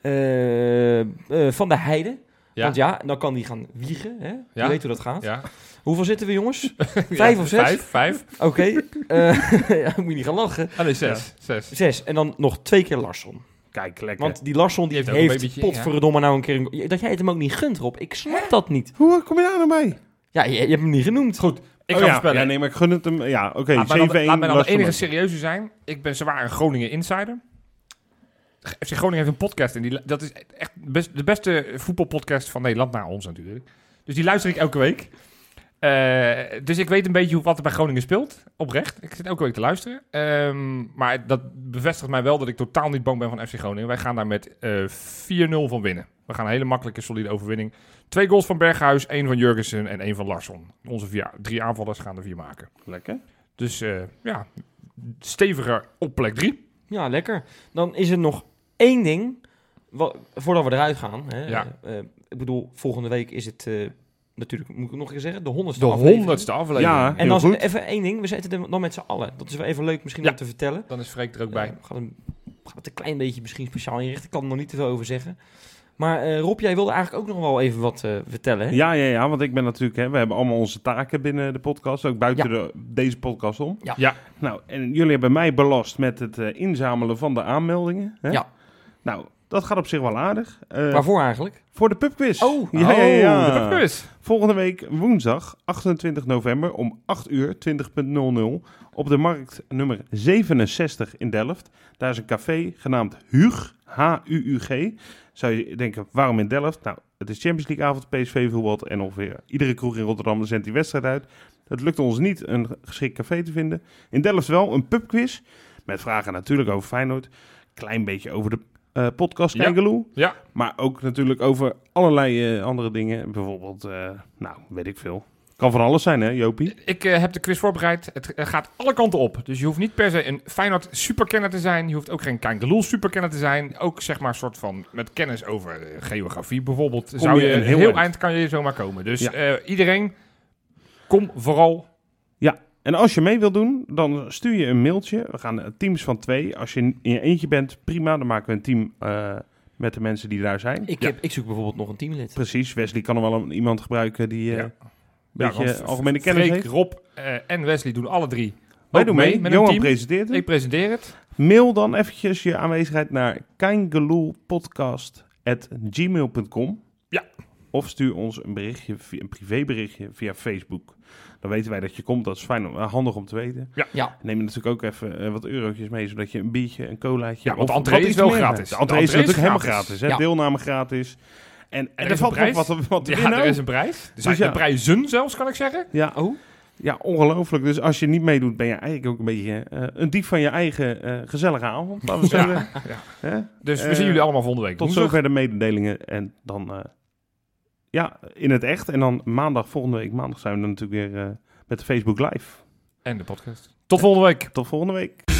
Eh, eh, van de Heide. Ja. Want ja, dan kan die gaan wiegen. Hè? Ja. Je weet hoe dat gaat. Ja. Hoeveel zitten we, jongens? <laughs> Vijf Ja, of zes? Vijf, vijf. Oké. eh, <laughs> ja, moet je niet gaan lachen. Ah nee, zes. Zes. Zes. En dan nog twee keer Larsson. Kijk, lekker. Want die Larsson die Die heeft, heeft een babytje, potverdomme nou een keer... Een, dat jij het hem ook niet gunt, Rob. Ik snap dat niet. Hoe kom je daar nou bij? Ja, je, je hebt hem niet genoemd. Goed, ik Oh ga ja. voorspellen. Ja, nee, maar ik gun het hem. Ja, oké, Laat mij 7-1. dan, laat mij dan de enige serieuze zijn. Ik ben zwaar een Groningen insider. FC Groningen heeft een podcast en die, dat is echt best, de beste voetbalpodcast van Nederland, na ons natuurlijk. Dus die luister ik elke week. Eh, dus ik weet een beetje hoe, wat er bij Groningen speelt, oprecht. Ik zit elke week te luisteren. Ehm, maar dat bevestigt mij wel dat ik totaal niet bang ben van FC Groningen. Wij gaan daar met eh 4-0 van winnen. We gaan een hele makkelijke, solide overwinning. Twee goals van Berghuis, één van Jurgensen en één van Larsson. Onze vier, drie aanvallers gaan er vier maken. Lekker. Dus eh, ja, steviger op plek 3. Ja, lekker. Dan is er nog één ding, voordat we eruit gaan. Hè, Ja. eh, ik bedoel, volgende week is het eh, natuurlijk, moet ik nog een keer zeggen, de honderdste De aflevering. honderdste aflevering. Ja. En dan goed. even één ding, we zitten er dan met z'n allen. Dat is wel even leuk misschien Ja. om te vertellen. Dan is Freek er ook Eh, bij. hem, we gaan het een klein beetje misschien speciaal inrichten. Ik kan er nog niet te veel over zeggen. Maar eh, Rob, jij wilde eigenlijk ook nog wel even wat eh, vertellen. Hè? Ja, ja, ja, want ik ben natuurlijk, hè, we hebben allemaal onze taken binnen de podcast, ook buiten de, deze podcast om. Ja. Ja. Nou, en jullie hebben mij belast met het eh, inzamelen van de aanmeldingen. Hè? Ja. Nou, dat gaat op zich wel aardig. Eh, Waarvoor eigenlijk? Voor de pubquiz. Oh. ja, ja, ja. Oh, de pubquiz. Volgende week woensdag 28 november om 8 uur 20.00 op de markt nummer 67 in Delft. Daar is een café genaamd Hug, H-U-U-G. Zou je denken, waarom in Delft? Nou, het is Champions League avond, PSV voetbal en ongeveer iedere kroeg in Rotterdam zendt die wedstrijd uit. Het lukte ons niet een geschikt café te vinden. In Delft wel een pubquiz met vragen natuurlijk over Feyenoord. Klein beetje over de eh, podcast Ja. Kijkeloe. Ja. Maar ook natuurlijk over allerlei eh, andere dingen. Bijvoorbeeld, eh, nou, weet ik veel. Kan van alles zijn, hè, Jopie? Ik heb de quiz voorbereid. Het gaat alle kanten op. Dus je hoeft niet per se een Feyenoord superkenner te zijn. Je hoeft ook geen Kangeloel superkenner te zijn. Ook zeg maar een soort van met kennis over geografie bijvoorbeeld. zou je een heel heel, eind. eind kan je zomaar komen. Dus Ja. iedereen, kom vooral. En als je mee wilt doen, dan stuur je een mailtje. We gaan eh, teams van twee. Als je in je eentje bent, prima. Dan maken we een team eh, met de mensen die daar zijn. Ik, Ja. heb, ik zoek bijvoorbeeld nog een teamlid. Precies, Wesley kan er wel een- iemand gebruiken die eh, Ja. een beetje algemene kennis Freek, heeft. Rob eh, en Wesley doen alle drie. Wij ook doen mee. met een Johan team. presenteert het. Ik presenteer het. Mail dan eventjes je aanwezigheid naar keingeloelpodcast.gmail.com. Ja. Of stuur ons een berichtje, via- een privéberichtje via Facebook. Dan weten wij dat je komt. Dat is fijn, om- eh, handig om te weten. Ja, Neem natuurlijk ook even eh, wat eurotjes mee, zodat je een biertje, een colaatje... Ja, want of de entree wat is wel meer gratis. De entree is natuurlijk helemaal gratis. hè. Ja. Deelname gratis. En, en Er er, is valt een nog wat, prijs. wat te Ja, winnen er ook. is een prijs. Er Dus zijn ja. de prijzen zelfs, kan ik zeggen. Ja, oh, ja, ongelooflijk. Dus als je niet meedoet, ben je eigenlijk ook een beetje eh, een dief van je eigen gezellige avond. Laten we Ja. zeggen. Ja. Hè? Dus we zien jullie allemaal volgende week. Tot zover de mededelingen. En dan, eh, ja, in het echt. En dan maandag, volgende week maandag zijn we dan natuurlijk weer eh, met de Facebook Live. En de podcast. Tot volgende week. Tot volgende week.